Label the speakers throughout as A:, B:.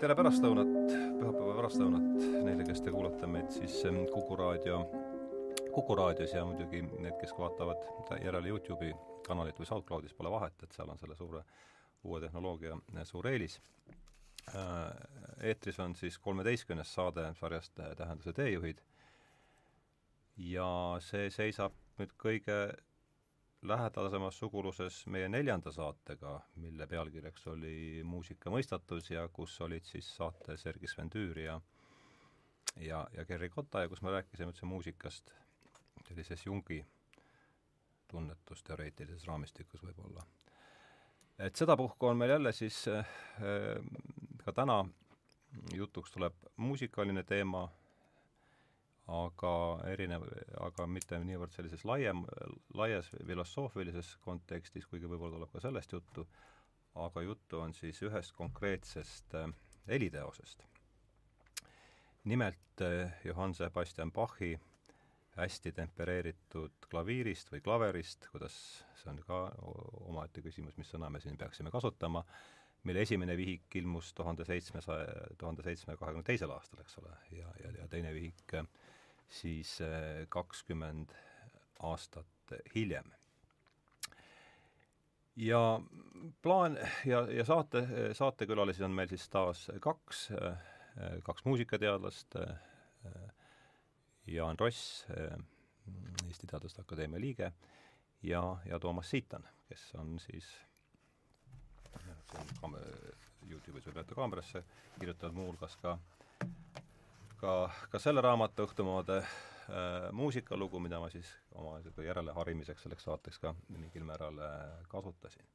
A: tere pärastlõunat, pühapäeva pärastlõunat neile, kes te kuulate meid siis Kuku raadio, Kuku raadios ja muidugi need, kes vaatavad järele Youtube'i kanalit või SoundCloudis, pole vahet, et seal on selle suure uue tehnoloogia äh, suur eelis. Äh, eetris on siis kolmeteistkümnes saade sarjast äh, Tähenduse teejuhid ja see seisab nüüd kõige lähedasemas suguluses meie neljanda saatega, mille pealkirjaks oli Muusika mõistatus ja kus olid siis saate Sergei Svendüür ja ja, ja Gerri Kotta ja kus me rääkisime üldse muusikast sellises Jungi tunnetusteoreetilises raamistikus võib-olla. et sedapuhku on meil jälle siis äh, ka täna jutuks tuleb muusikaline teema, aga erinev, aga mitte niivõrd sellises laiem, laias filosoofilises kontekstis, kuigi võib-olla tuleb ka sellest juttu, aga juttu on siis ühest konkreetsest äh, heliteosest. nimelt äh, Johann Sebastian Bachi hästi tempereeritud klaviirist või klaverist, kuidas, see on ka omaette küsimus, mis sõna me siin peaksime kasutama, mille esimene vihik ilmus tuhande seitsmesaja, tuhande seitsmesaja kahekümne teisel aastal, eks ole, ja, ja, ja teine vihik äh, siis äh, kakskümmend aastat hiljem. ja plaan ja, ja saate, saatekülalisi on meil siis taas kaks, äh, kaks muusikateadlast, äh, Jaan Ross, Eesti Teaduste Akadeemia liige, ja, ja Toomas Siitan, kes on siis see on kaam-, Youtube'is võib näidata kaamerasse, kirjutanud muuhulgas ka ka, ka selle raamatu Õhtumoode äh, muusikalugu, mida ma siis oma järeleharimiseks selleks saateks ka mingil määral äh, kasutasin.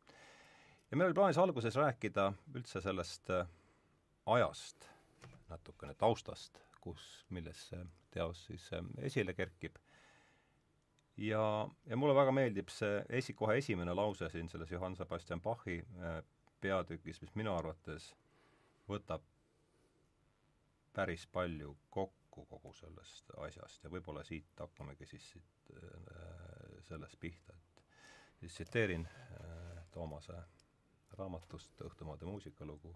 A: ja meil oli plaanis alguses rääkida üldse sellest äh, ajast, natukene taustast, kus, milles see teos siis äh, esile kerkib. ja, ja mulle väga meeldib see esi, kohe esimene lause siin selles Johann Sebastian Bachi äh, peatükis, mis minu arvates võtab päris palju kokku kogu sellest asjast ja võib-olla siit hakkamegi siis siit äh, sellest pihta, et siis tsiteerin äh, Toomase raamatust Õhtumaade muusikalugu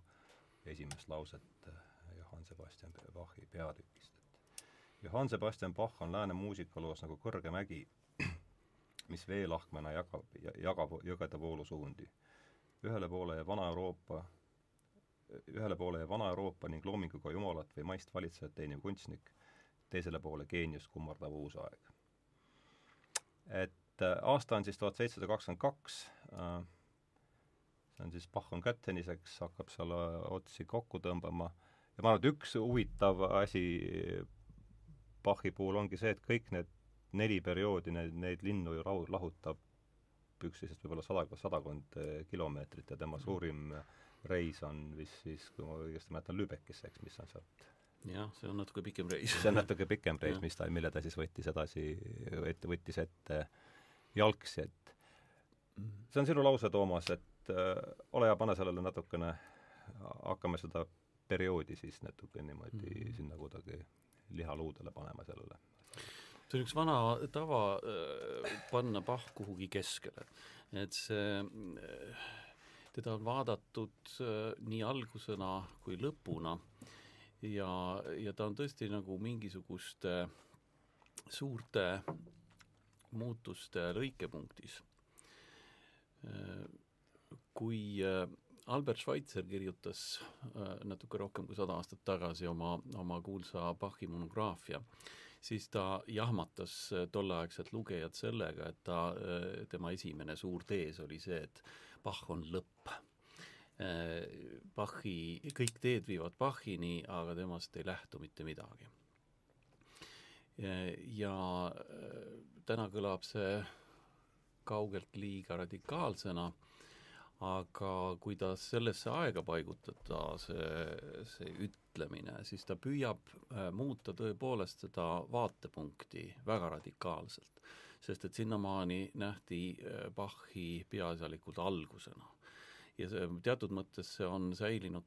A: esimest lauset äh, Johann Sebastian Bachi peatükist, et Johann Sebastian Bach on lääne muusikaloos nagu kõrge mägi, mis veelahkmena jagab, jagab jõgede voolusuundi. ühele poole Vana-Euroopa ühele poole Vana-Euroopa ning loominguga jumalat või maist valitsejat teeniv kunstnik, teisele poole geeniust kummardav uus aeg. et äh, aasta on siis tuhat seitsesada kakskümmend kaks, äh, see on siis Bach on kätteniseks, hakkab seal äh, otsi kokku tõmbama ja ma arvan, et üks huvitav asi Bachi puhul ongi see, et kõik need neli perioodi, need, neid linnu ju rahu, lahutab üksteisest võib-olla sada, sadakond kilomeetrit ja tema suurim mm reis on vist siis, kui ma õigesti mäletan, Lübeckisse, eks, mis on sealt
B: jah, see on natuke pikem reis.
A: see on natuke pikem reis, mis ta, mille ta siis võttis edasi, ette, võttis ette jalgsi, et see on sinu lause, Toomas, et äh, ole hea, pane sellele natukene, hakkame seda perioodi siis natuke niimoodi mm -hmm. sinna kuidagi lihaluudele panema sellele.
B: See on üks vana tava äh, panna pahk kuhugi keskele, et see äh, teda on vaadatud äh, nii algusena kui lõpuna ja, ja ta on tõesti nagu mingisuguste suurte muutuste lõikepunktis. Kui Albert Schweitzer kirjutas natuke rohkem kui sada aastat tagasi oma, oma kuulsa Bachi monograafia, siis ta jahmatas tolleaegset lugejat sellega, et ta, tema esimene suur tees oli see, et Bach on lõpp. Äh, Bachi, kõik teed viivad Bachini, aga temast ei lähtu mitte midagi. ja äh, täna kõlab see kaugelt liiga radikaalsena, aga kuidas sellesse aega paigutada see, see ütlemine, siis ta püüab äh, muuta tõepoolest seda vaatepunkti väga radikaalselt sest et sinnamaani nähti äh, Bachi peaasjalikult algusena. ja see teatud mõttes see on säilinud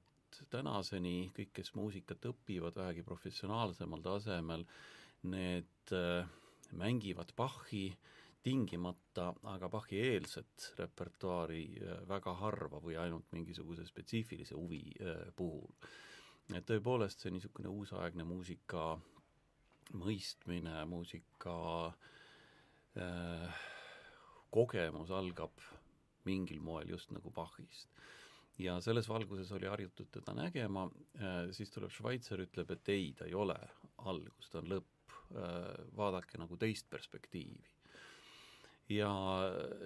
B: tänaseni, kõik, kes muusikat õpivad vähegi professionaalsemal tasemel, need äh, mängivad Bachi tingimata, aga Bachi eelset repertuaari äh, väga harva või ainult mingisuguse spetsiifilise huvi puhul et tõepoolest see niisugune uusaegne muusika mõistmine, muusika äh, kogemus algab mingil moel just nagu Bachist. ja selles valguses oli harjutud teda nägema äh,, siis tuleb Schweitzer, ütleb, et ei, ta ei ole algus, ta on lõpp äh,, vaadake nagu teist perspektiivi. Ja,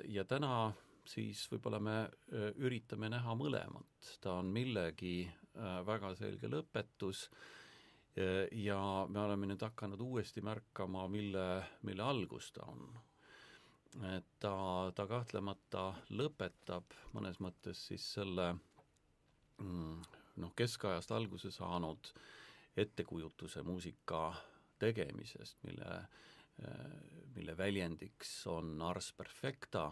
B: ja täna siis võib-olla me äh, üritame näha mõlemat, ta on millegi äh, väga selge lõpetus äh, ja me oleme nüüd hakanud uuesti märkama, mille, mille algus ta on. et ta, ta kahtlemata lõpetab mõnes mõttes siis selle mm, noh, keskajast alguse saanud ettekujutuse muusika tegemisest, mille, mille väljendiks on ars perfecta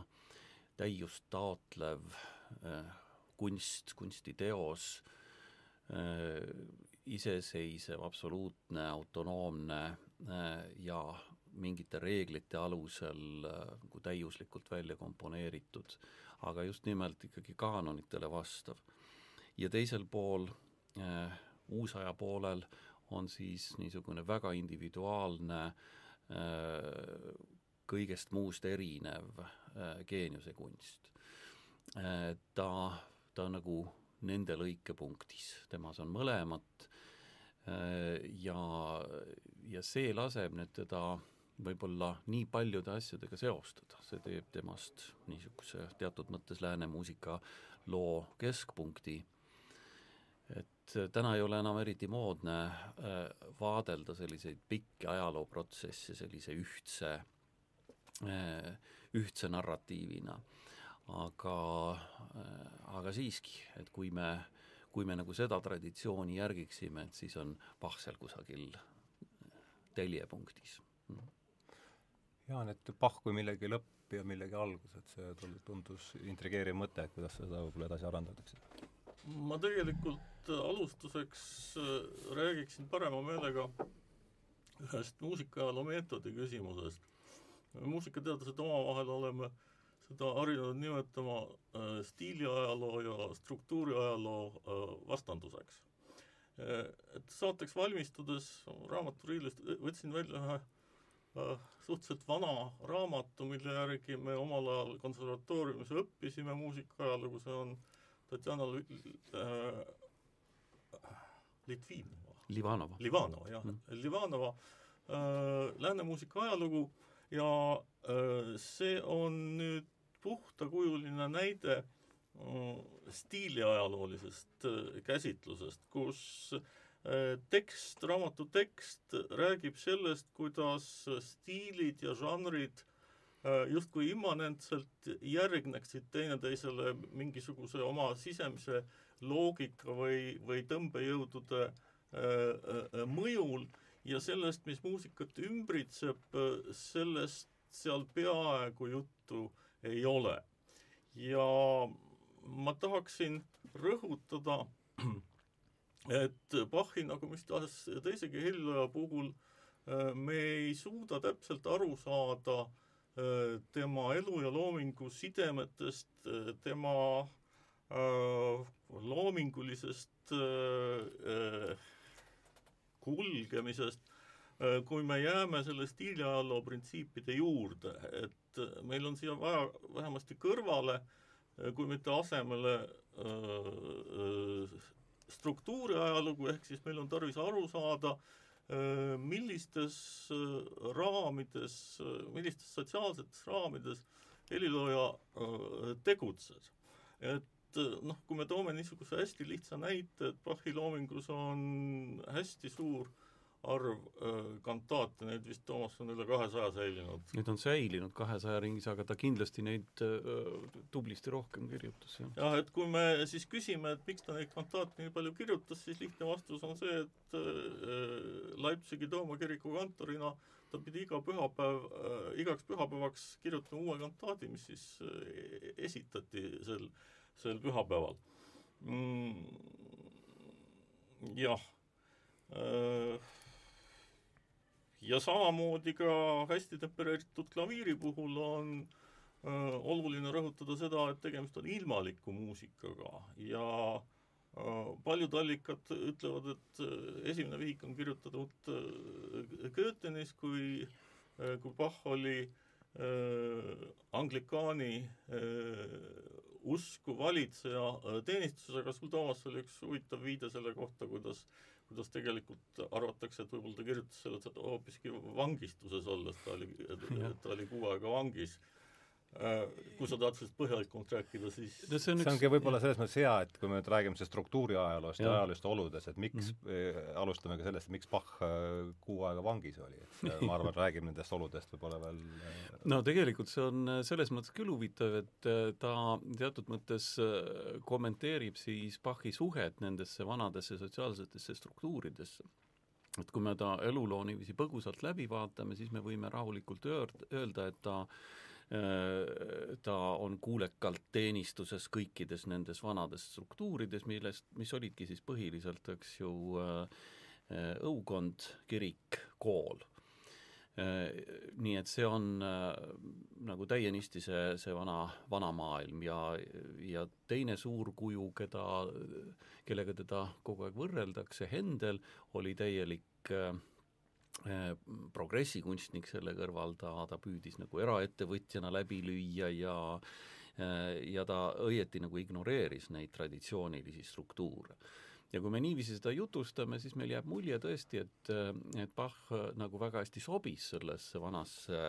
B: täiust taotlev äh, kunst, kunstiteos, äh, iseseisev, absoluutne, autonoomne äh, ja mingite reeglite alusel nagu täiuslikult välja komponeeritud, aga just nimelt ikkagi kaanonitele vastav. ja teisel pool, uusaja poolel, on siis niisugune väga individuaalne kõigest muust erinev äh, geeniuse kunst. Äh,. ta, ta nagu nende lõikepunktis, temas on mõlemat. Äh, ja, ja see laseb nüüd teda võib-olla nii paljude asjadega seostada, see teeb temast niisuguse teatud mõttes lääne muusikaloo keskpunkti, et täna ei ole enam eriti moodne äh, vaadelda selliseid pikki ajalooprotsesse sellise ühtse äh, Äh, ühtse narratiivina. aga, äh, aga siiski, et kui me, kui me nagu seda traditsiooni järgiksime, et siis on Bach seal kusagil teljepunktis.
A: jaa, et Bach kui millegi lõpp ja millegi algus, et see tundus intrigeeriv mõte, kuidas seda võib-olla edasi arendatakse?
C: Ma tegelikult alustuseks äh, räägiksin parema meelega ühest muusikaajaloo meetodi küsimusest muusikateadlased omavahel oleme seda harjunud nimetama äh, stiiliajaloo ja struktuuriajaloo äh, vastanduseks äh,. et saateks valmistudes raamaturiiulist võtsin välja ühe äh, suhteliselt vana raamatu, mille järgi me omal ajal konservatooriumis õppisime muusikaajalugu, see on Tatjana äh, Litvinova.
B: Livanova.
C: Livanova, jah mm., Livanova äh, lääne muusika ajalugu ja äh, see on nüüd puhtakujuline näide äh, stiiliajaloolisest äh, käsitlusest, kus tekst, raamatu tekst räägib sellest, kuidas stiilid ja žanrid justkui immanentselt järgneksid teineteisele mingisuguse oma sisemise loogika või, või tõmbejõudude mõjul ja sellest, mis muusikat ümbritseb, sellest seal peaaegu juttu ei ole. ja ma tahaksin rõhutada, et Bachi nagu mis tahes teisegi heliloja puhul me ei suuda täpselt aru saada tema elu ja loomingu sidemetest, tema loomingulisest kulgemisest, äh, kui me jääme selle stiiliajaloo printsiipide juurde, et äh, meil on siia vaja vähemasti kõrvale, äh, kui mitte asemele struktuuriajalugu, ehk siis meil on tarvis aru saada, millistes raamides, millistes sotsiaalsetes raamides helilooja tegutses. et noh, kui me toome niisuguse hästi lihtsa näite, et Bachi loomingus on hästi suur arv kantaate, neid vist Toomas on üle kahesaja säilinud.
B: Neid on säilinud kahesaja ringis, aga ta kindlasti neid tublisti rohkem kirjutas, jah.
C: jah, et kui me siis küsime, et miks ta neid kantaate nii palju kirjutas, siis lihtne vastus on see, et Leipzigi Tooma kiriku kantorina ta pidi iga pühapäev igaks pühapäevaks kirjutama uue kantaadi, mis siis äh, esitati sel sel pühapäeval mm,. jah. Äh, ja samamoodi ka hästi tempereeritud klaviiri puhul on äh, oluline rõhutada seda, et tegemist on ilmaliku muusikaga ja paljud allikad ütlevad, et esimene vihik on kirjutatud Goethenis, kui, kui Bach oli äh, anglikaani äh, usku valitseja teenistuses, aga sul, Toomas, oli üks huvitav viide selle kohta, kuidas kuidas tegelikult arvatakse, et võib-olla ta kirjutas selle hoopiski vangistuses olles, ta oli, ta oli kuu aega vangis kui sa tahad sellest põhjalikumalt rääkida, siis
A: no see, on see üks... ongi võib-olla selles mõttes hea, et kui me nüüd räägime sellest struktuuri ajaloost ja, ja ajaloost oludes, et miks mm, -hmm. alustame ka sellest, miks Bach äh, kuu aega vangis oli, et ma arvan, räägime nendest oludest võib-olla veel
B: no tegelikult see on selles mõttes küll huvitav, et ta teatud mõttes kommenteerib siis Bachi suhet nendesse vanadesse sotsiaalsetesse struktuuridesse et kui me ta eluloo niiviisi põgusalt läbi vaatame, siis me võime rahulikult öelda, et ta Äh, ta on kuulekalt teenistuses kõikides nendes vanades struktuurides, millest, mis olidki siis põhiliselt, eks ju, äh, äh, õukond, kirik, kool. Nii et see on nagu täienisti see, see vana, vana maailm ja, ja teine suur kuju, keda, kellega teda kogu aeg võrreldakse, Hendel, oli täielik äh, Äh, progressikunstnik selle kõrval, ta, ta püüdis nagu eraettevõtjana läbi lüüa ja äh, ja ta õieti nagu ignoreeris neid traditsioonilisi struktuure. ja kui me niiviisi seda jutustame, siis meil jääb mulje tõesti, et, äh, et Bach nagu väga hästi sobis sellesse vanasse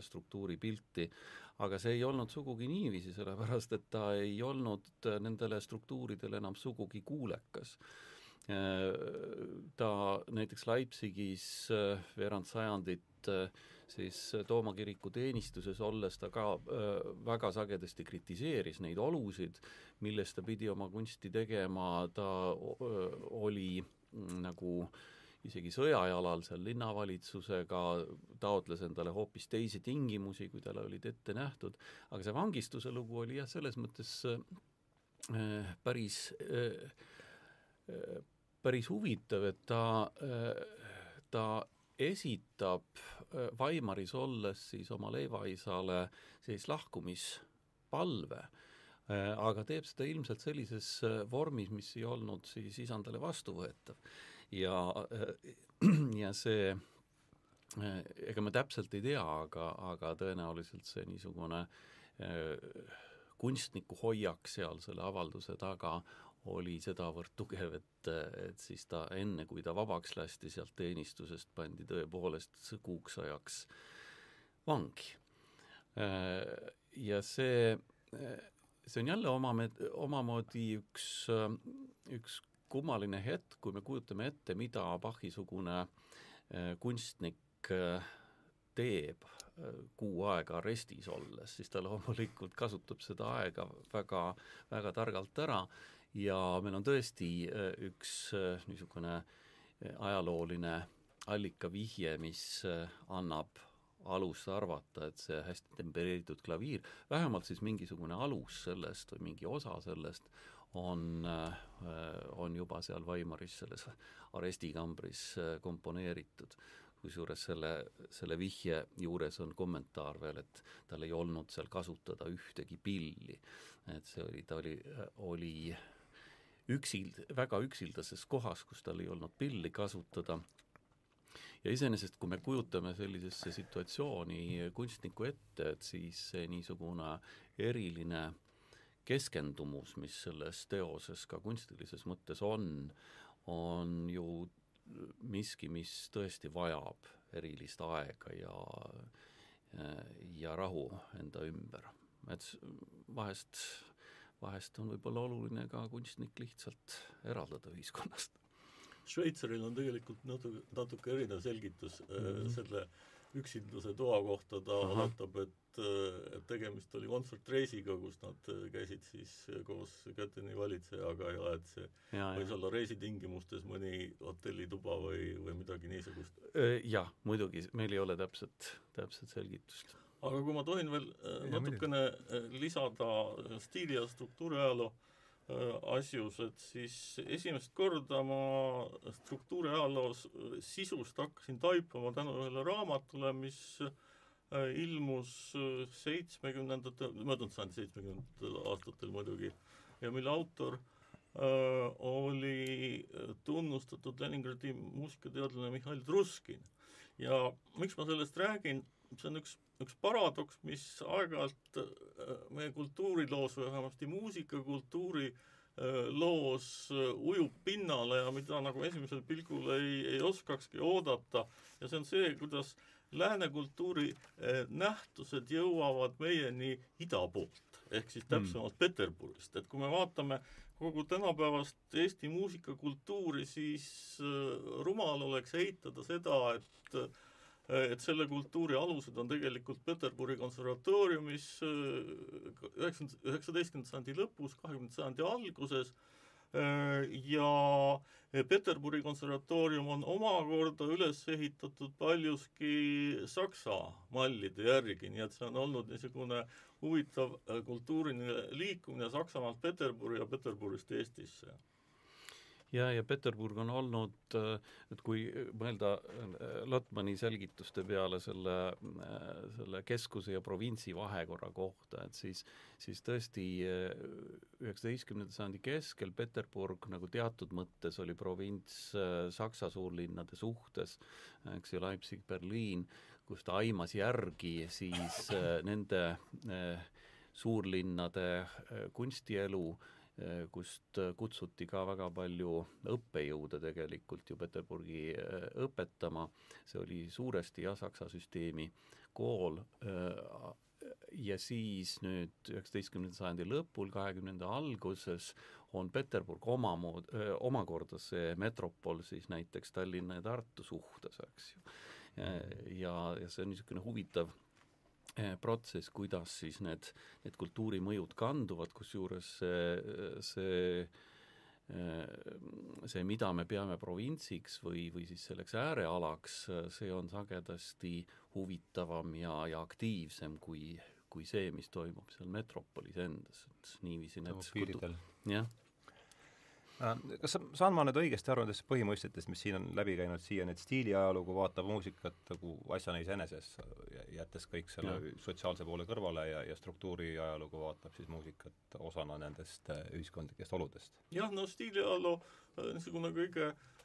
B: struktuuripilti, aga see ei olnud sugugi niiviisi, sellepärast et ta ei olnud nendele struktuuridele enam sugugi kuulekas ta näiteks Leipzigis äh, veerand sajandit äh, siis Tooma kiriku teenistuses olles ta ka äh, väga sagedasti kritiseeris neid olusid, milles ta pidi oma kunsti tegema, ta oli mm, nagu isegi sõjajalal seal linnavalitsusega, taotles endale hoopis teisi tingimusi, kui talle olid ette nähtud, aga see vangistuse lugu oli jah, selles mõttes äh, päris äh, päris huvitav, et ta, ta esitab Weimaris olles siis oma leivaisale siis lahkumispalve, aga teeb seda ilmselt sellises vormis, mis ei olnud siis isandale vastuvõetav. ja, ja see ega me täpselt ei tea, aga, aga tõenäoliselt see niisugune kunstniku hoiak seal selle avalduse taga oli sedavõrd tugev, et, et siis ta enne, kui ta vabaks lasti sealt teenistusest, pandi tõepoolest kuuks ajaks vangi. Ja see, see on jälle oma, omamoodi üks, üks kummaline hetk, kui me kujutame ette, mida Bachi-sugune kunstnik teeb kuu aega arestis olles, siis ta loomulikult kasutab seda aega väga, väga targalt ära ja meil on tõesti äh, üks äh, niisugune äh, ajalooline allikavihje, mis annab alust arvata, et see hästi tempereeritud klaviir, vähemalt siis mingisugune alus sellest või mingi osa sellest on, on juba seal Weimaris selles arestikambris komponeeritud. kusjuures selle, selle vihje juures on kommentaar veel, et tal ei olnud seal kasutada ühtegi pilli. et see oli, ta oli, oli üksild, väga üksildases kohas, kus tal ei olnud pilli kasutada. ja iseenesest, kui me kujutame sellisesse situatsiooni kunstniku ette, et siis niisugune eriline keskendumus, mis selles teoses ka kunstilises mõttes on, on ju miski, mis tõesti vajab erilist aega ja ja rahu enda ümber. et vahest vahest on võib-olla oluline ka kunstnik lihtsalt eraldada ühiskonnast.
C: Šveitseril on tegelikult natuke, natuke erinev selgitus mm -hmm. selle üksinduse toa kohta, ta oletab, et, äh, et tegemist oli kontsertreisiga, kus nad äh, käisid siis koos Götteni valitsejaga ja et see ja, võis ja. olla reisitingimustes mõni hotellituba või, või midagi niisugust.
B: Jah, muidugi, meil ei ole täpset, täpset selgitust
C: aga kui ma tohin veel äh, natukene äh, lisada äh, stiili- ja struktuuriajaloo asjus, et siis esimest korda ma struktuuriajaloo sisust hakkasin taipama tänu ühele raamatule, mis ilmus seitsmekümnendate, möödunud sajandi seitsmekümnendatel aastatel muidugi, ja mille autor oli tunnustatud Leningradi muusikateadlane Mihhail Truskin. ja miks ma sellest räägin, see on üks, üks paradoks, mis aeg-ajalt meie kultuuriloos või vähemasti muusikakultuuri loos ujub pinnale ja mida nagu esimesel pilgul ei, ei oskakski oodata ja see on see, kuidas lääne kultuuri nähtused jõuavad meieni ida poolt ehk siis täpsemalt mm. Peterburist, et kui me vaatame kogu tänapäevast Eesti muusikakultuuri, siis äh, rumal oleks eitada seda, et äh, et selle kultuuri alused on tegelikult Peterburi konservatooriumis äh, üheksanda, üheksateistkümnenda sajandi lõpus, kahekümnenda sajandi alguses. Ja Peterburi konservatoorium on omakorda üles ehitatud paljuski Saksa mallide järgi, nii et see on olnud niisugune huvitav äh, kultuuriline liikumine Saksamaalt Peterburi ja Peterburist Eestisse
B: ja, ja Peterburg on olnud, äh, et kui mõelda äh, Lotmani selgituste peale selle, selle keskuse ja provintsi vahekorra kohta, et siis, siis tõesti üheksateistkümnenda sajandi keskel Peterburg nagu teatud mõttes oli provints Saksa suurlinnade suhtes, eks ju, Leipzig, Berliin kus ta aimas järgi siis äh, nende äh, suurlinnade äh, kunstielu, kust kutsuti ka väga palju õppejõude tegelikult ju Peterburgi õpetama, see oli suuresti jah, Saksa süsteemi kool, ja siis nüüd üheksateistkümnenda sajandi lõpul, kahekümnenda alguses on Peterburg omamood-, omakorda see metropol siis näiteks Tallinna ja Tartu suhtes, eks ju. Ja, ja see on niisugune huvitav eh, protsess, kuidas siis need, need kultuurimõjud kanduvad, kusjuures see, see eh, see, mida me peame provintsiks või, või siis selleks äärealaks, see on sagedasti huvitavam ja, ja aktiivsem kui, kui see, mis toimub seal metropolis endas, et niiviisi need
A: piiridel.
B: jah
A: Äh, kas saan ma nüüd õigesti aru nendest põhimõistetest, mis siin on läbi käinud siiani, et stiiliajalugu vaatab muusikat nagu asjana iseeneses, jättes kõik selle ja. sotsiaalse poole kõrvale ja, ja struktuuri ajalugu vaatab siis muusikat osana nendest äh, ühiskondlikest oludest?
C: jah, no stiiliajaloo äh, niisugune kõige Äh,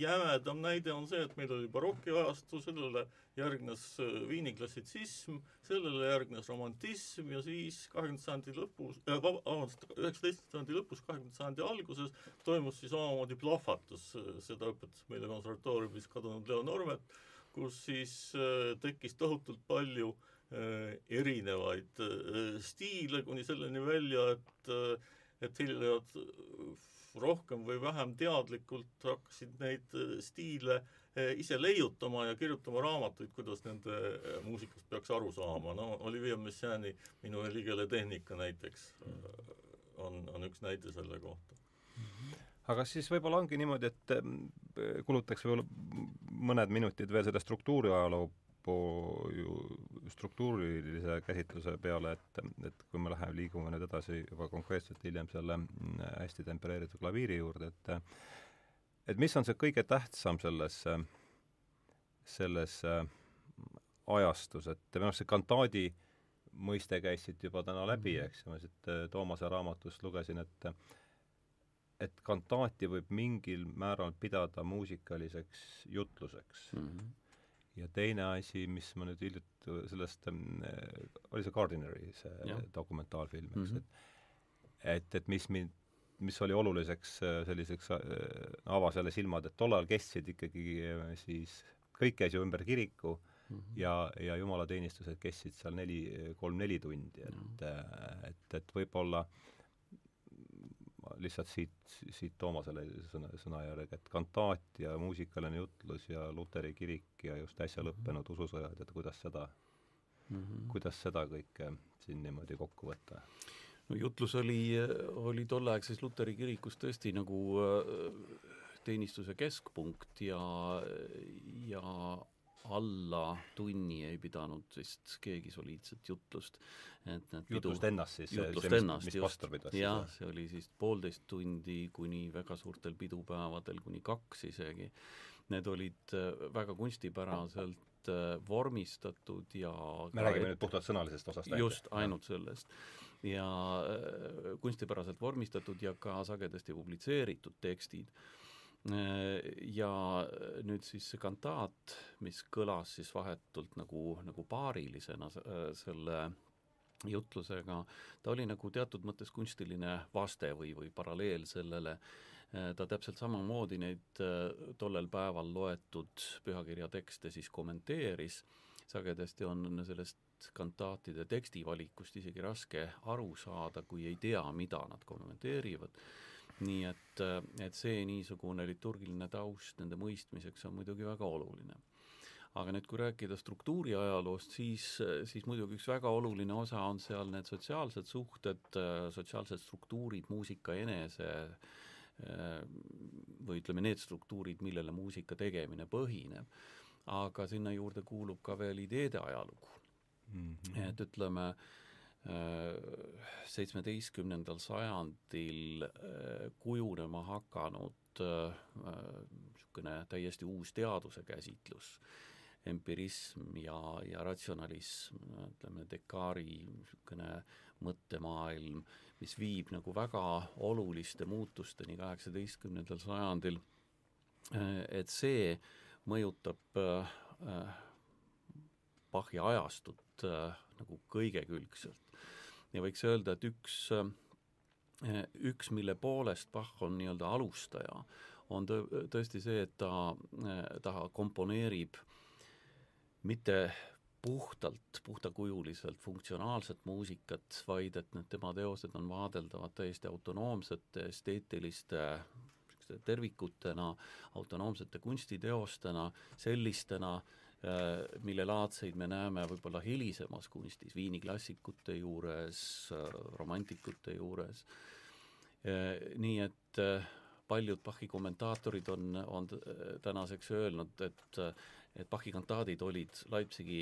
C: jämedam näide on see, et meil oli barokiajastu, sellele järgnes äh, Viini klassitsism, sellele järgnes romantism ja siis kahekümnenda sajandi lõpus äh,, vabandust, üheksateistkümnenda sajandi lõpus, kahekümnenda sajandi alguses toimus siis omamoodi plahvatus, äh, seda õpetas meile konservatooriumis kadunud Leo Normet, kus siis äh, tekkis tohutult palju äh, erinevaid äh, stiile, kuni selleni välja, et äh, et helilijad rohkem või vähem teadlikult hakkasid neid äh, stiile äh, ise leiutama ja kirjutama raamatuid, kuidas nende äh, muusikast peaks aru saama, no Olivier Messiaeni Minu helikeele tehnika näiteks on, on üks näide selle kohta.
A: Aga siis võib-olla ongi niimoodi, et kulutaks võib-olla mõned minutid veel selle struktuuriajaloo struktuurilise käsitluse peale, et, et kui me läheme, liigume nüüd edasi juba konkreetselt hiljem selle mm, hästi tempereeritud klaviiri juurde, et et mis on see kõige tähtsam selles, selles ajastus, et minu arust see kantaadi mõiste käis siit juba täna läbi, mhm. eks ju, ma siit Toomase raamatust lugesin, et et kantaati võib mingil määral pidada muusikaliseks jutluseks mm. -hmm ja teine asi, mis ma nüüd hiljuti sellest äh,, oli see Gardineri, see ja. dokumentaalfilm, eks mm, -hmm. et et, et mis mind, mis oli oluliseks äh, selliseks äh,, avas jälle silmad, et tollal kestsid ikkagi äh, siis, kõik käis ju ümber kiriku mm -hmm. ja, ja jumalateenistused kestsid seal neli, kolm-neli tundi, et mm, -hmm. et, et võib-olla äh, lihtsalt siit, siit Toomasele sõna, sõnajärg, et kantaat ja muusikaline jutlus ja Luteri kirik ja just äsja mhm. lõppenud ususõjad, et kuidas seda mm, -hmm. kuidas seda kõike siin niimoodi kokku võtta?
B: no jutlus oli, oli tolleaegses Luteri kirikus tõesti nagu äh, teenistuse keskpunkt ja, ja alla tunni ei pidanud vist keegi soliidset jutlust, et need
A: pidu jutlust ennast siis,
B: jutlust see, ennast, mis, mis pastor pidas? jah, see oli siis poolteist tundi kuni väga suurtel pidupäevadel kuni kaks isegi. Need olid äh, väga kunstipäraselt äh, vormistatud ja
A: me räägime nüüd puhtalt sõnalisest osast
B: just, ainult sellest. ja kunstipäraselt vormistatud ja ka sagedasti publitseeritud tekstid ja nüüd siis see kantaat, mis kõlas siis vahetult nagu, nagu paarilisena selle jutlusega, ta oli nagu teatud mõttes kunstiline vaste või, või paralleel sellele, ta täpselt samamoodi neid tollel päeval loetud pühakirja tekste siis kommenteeris, sagedasti on sellest kantaatide tekstivalikust isegi raske aru saada, kui ei tea, mida nad kommenteerivad nii et, et see niisugune liturgiline taust nende mõistmiseks on muidugi väga oluline. aga nüüd, kui rääkida struktuuri ajaloost, siis, siis muidugi üks väga oluline osa on seal need sotsiaalsed suhted, sotsiaalsed struktuurid, muusika enese või ütleme, need struktuurid, millele muusika tegemine põhineb. aga sinna juurde kuulub ka veel ideede ajalugu mm. -hmm. et ütleme äh, seitsmeteistkümnendal sajandil äh, kujunema hakanud niisugune äh, täiesti uus teaduse käsitlus, empirism ja, ja ratsionalism, ütleme, Descartes'i niisugune mõttemaailm, mis viib nagu väga oluliste muutusteni kaheksateistkümnendal sajandil, äh, et see mõjutab Bachi ajastut nagu kõigekülgselt. Ja võiks öelda, et üks, äh, üks, mille poolest Bach on nii-öelda alustaja, on tõ-, tõesti see, et ta, äh, ta komponeerib mitte puhtalt, puhtakujuliselt funktsionaalset muusikat, vaid et need tema teosed on vaadeldavad täiesti autonoomsete esteetiliste tervikutena, autonoomsete kunstiteostena, sellistena, Äh, mille laadseid me näeme võib-olla hilisemas kunstis, Viini klassikute juures, äh, romantikute juures, äh, nii et paljud Bachi kommentaatorid on, on tänaseks öelnud, et et Bachi kantaadid olid Leipzigi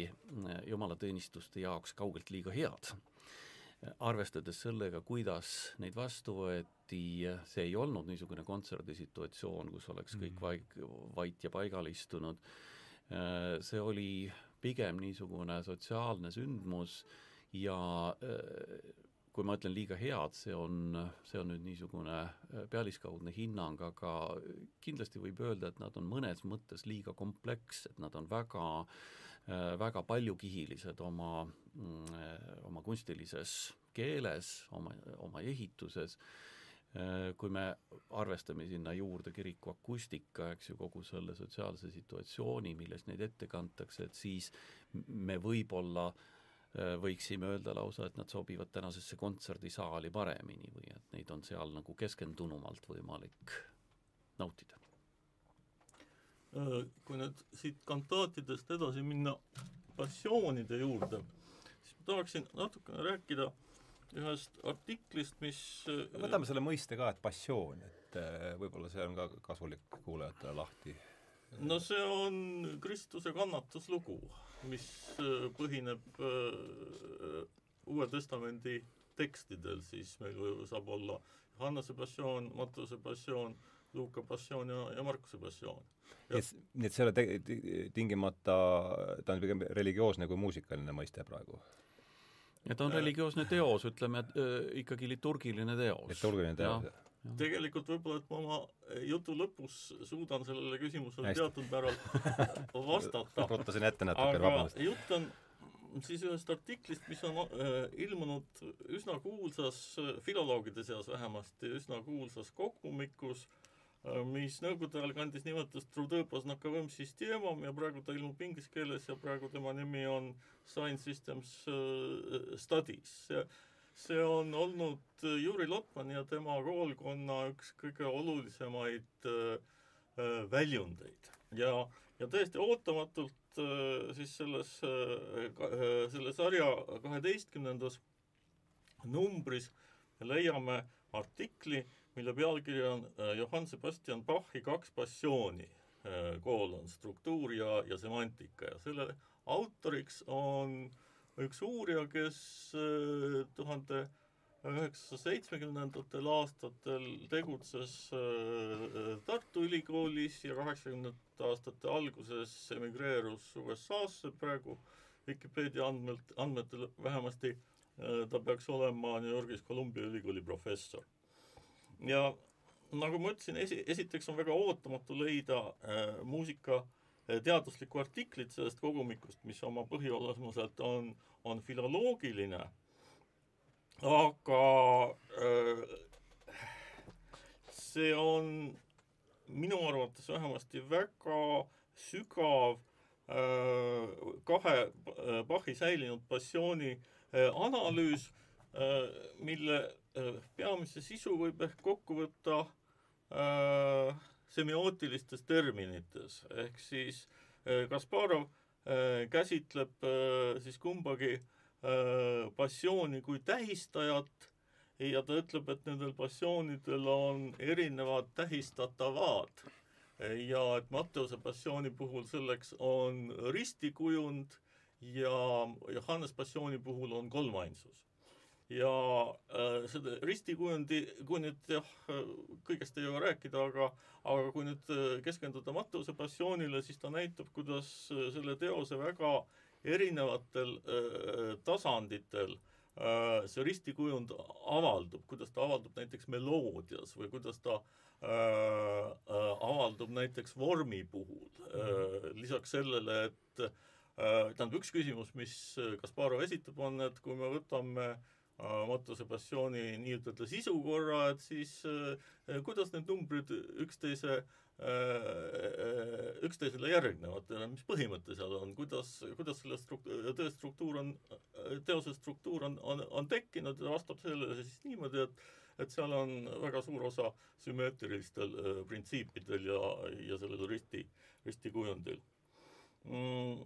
B: jumalateenistuste jaoks kaugelt liiga head. arvestades sellega, kuidas neid vastu võeti, see ei olnud niisugune kontserdisituatsioon, kus oleks kõik mm. vaik-, vait ja paigal istunud, Äh, see oli pigem niisugune sotsiaalne sündmus ja äh, kui ma ütlen liiga head, see on, see on nüüd niisugune äh, pealiskaudne hinnang, aga kindlasti võib öelda, et nad on mõnes mõttes liiga komplekssed, nad on väga, väga paljukihilised oma, mm, oma kunstilises keeles, oma, oma ehituses. Äh, kui me arvestame sinna juurde kiriku akustika, eks ju, kogu selle sotsiaalse situatsiooni, milles neid ette kantakse, et siis me võib-olla äh, võiksime öelda lausa, et nad sobivad tänasesse kontserdisaali paremini või et neid on seal nagu keskendunumalt võimalik nautida.
C: Äh, kui nüüd siit kantaatidest edasi minna passioonide juurde, siis ma tahaksin natukene rääkida äh, ühest artiklist, mis
A: võtame selle mõiste ka, et passioon, et äh, võib-olla see on ka kasulik kuulajatele lahti.
C: no see on Kristuse kannatuslugu, mis äh, põhineb äh, Uue Testamendi tekstidel, siis meil saab olla Johannese passioon, Matteuse passioon, Luuka passioon ja, ja Markuse passioon.
A: nii et, see ei ole tingimata, ta on pigem religioosne kui muusikaline mõiste praegu?
B: Ja ta on religioosne teos, ütleme, et ikkagi liturgiline teos.
A: liturgiline teos.
C: tegelikult võib-olla, et ma oma jutu lõpus suudan sellele küsimusele Hästi. teatud määral vastata.
A: ruttasin ette natuke,
C: vabandust. jutt on siis ühest artiklist, mis on äh, ilmunud üsna kuulsas, filoloogide seas vähemasti, üsna kuulsas kogumikus Äh, mis nõukogude ajal kandis nimetust Trudõõposnakovõm Systemom ja praegu ta ilmub inglise keeles ja praegu tema nimi on Science Systems äh, Studies. see, on olnud Juri Lotmani ja tema koolkonna üks kõige olulisemaid äh, väljundeid ja, ja täiesti ootamatult siis selles, selle sarja kaheteistkümnendas numbris leiame artikli, mille pealkiri on äh, Johann Sebastian Bachi Kaks passiooni, äh, koolon struktuur ja, ja semantika ja selle autoriks on üks uurija, kes äh, tuhande üheksasaja seitsmekümnendatel aastatel tegutses Tartu Ülikoolis ja kaheksakümnendate aastate alguses emigreerus USA-sse, praegu Vikipeedia andmelt, andmetel vähemasti ta peaks olema New Yorgis Columbia ülikooli professor. Ja nagu ma ütlesin, esi, esiteks on väga ootamatu leida äh, muusika äh, teaduslikku artiklit sellest kogumikust, mis oma põhiolemuselt on, on filoloogiline, aga äh, see on minu arvates vähemasti väga sügav äh, kahe äh, Bachi säilinud passiooni äh, analüüs, mille peamise sisu võib ehk kokku võtta semiootilistes terminites, ehk siis Kasparov käsitleb siis kumbagi passiooni kui tähistajat ja ta ütleb, et nendel passioonidel on erinevad tähistatavad ja et Matteuse passiooni puhul selleks on ristikujund ja Johannes passiooni puhul on kolmainsus. Ja äh, seda ristikujundi, kui nüüd jah, kõigest ei jõua rääkida, aga aga kui nüüd äh, keskenduda Matteuse passioonile, siis ta näitab, kuidas äh, selle teose väga erinevatel äh, tasanditel äh, see ristikujund avaldub, kuidas ta avaldub näiteks meloodias või kuidas ta äh, Äh, äh, avaldub näiteks vormi puhul. Äh, lisaks sellele, et tähendab, üks küsimus, mis Kasparov esitab, on, et kui me võtame Matuse passiooni nii-ütelda sisukorra, et siis kuidas need numbrid üksteise üksteisele järgnevad, mis põhimõte seal on, kuidas, kuidas selle struktuur, töö struktuur on, teose struktuur on, on, on tekkinud ja vastab sellele siis niimoodi, et et seal on väga suur osa sümmeetrilistel äh, printsiipidel ja, ja sellel risti, ristikujundil mm,.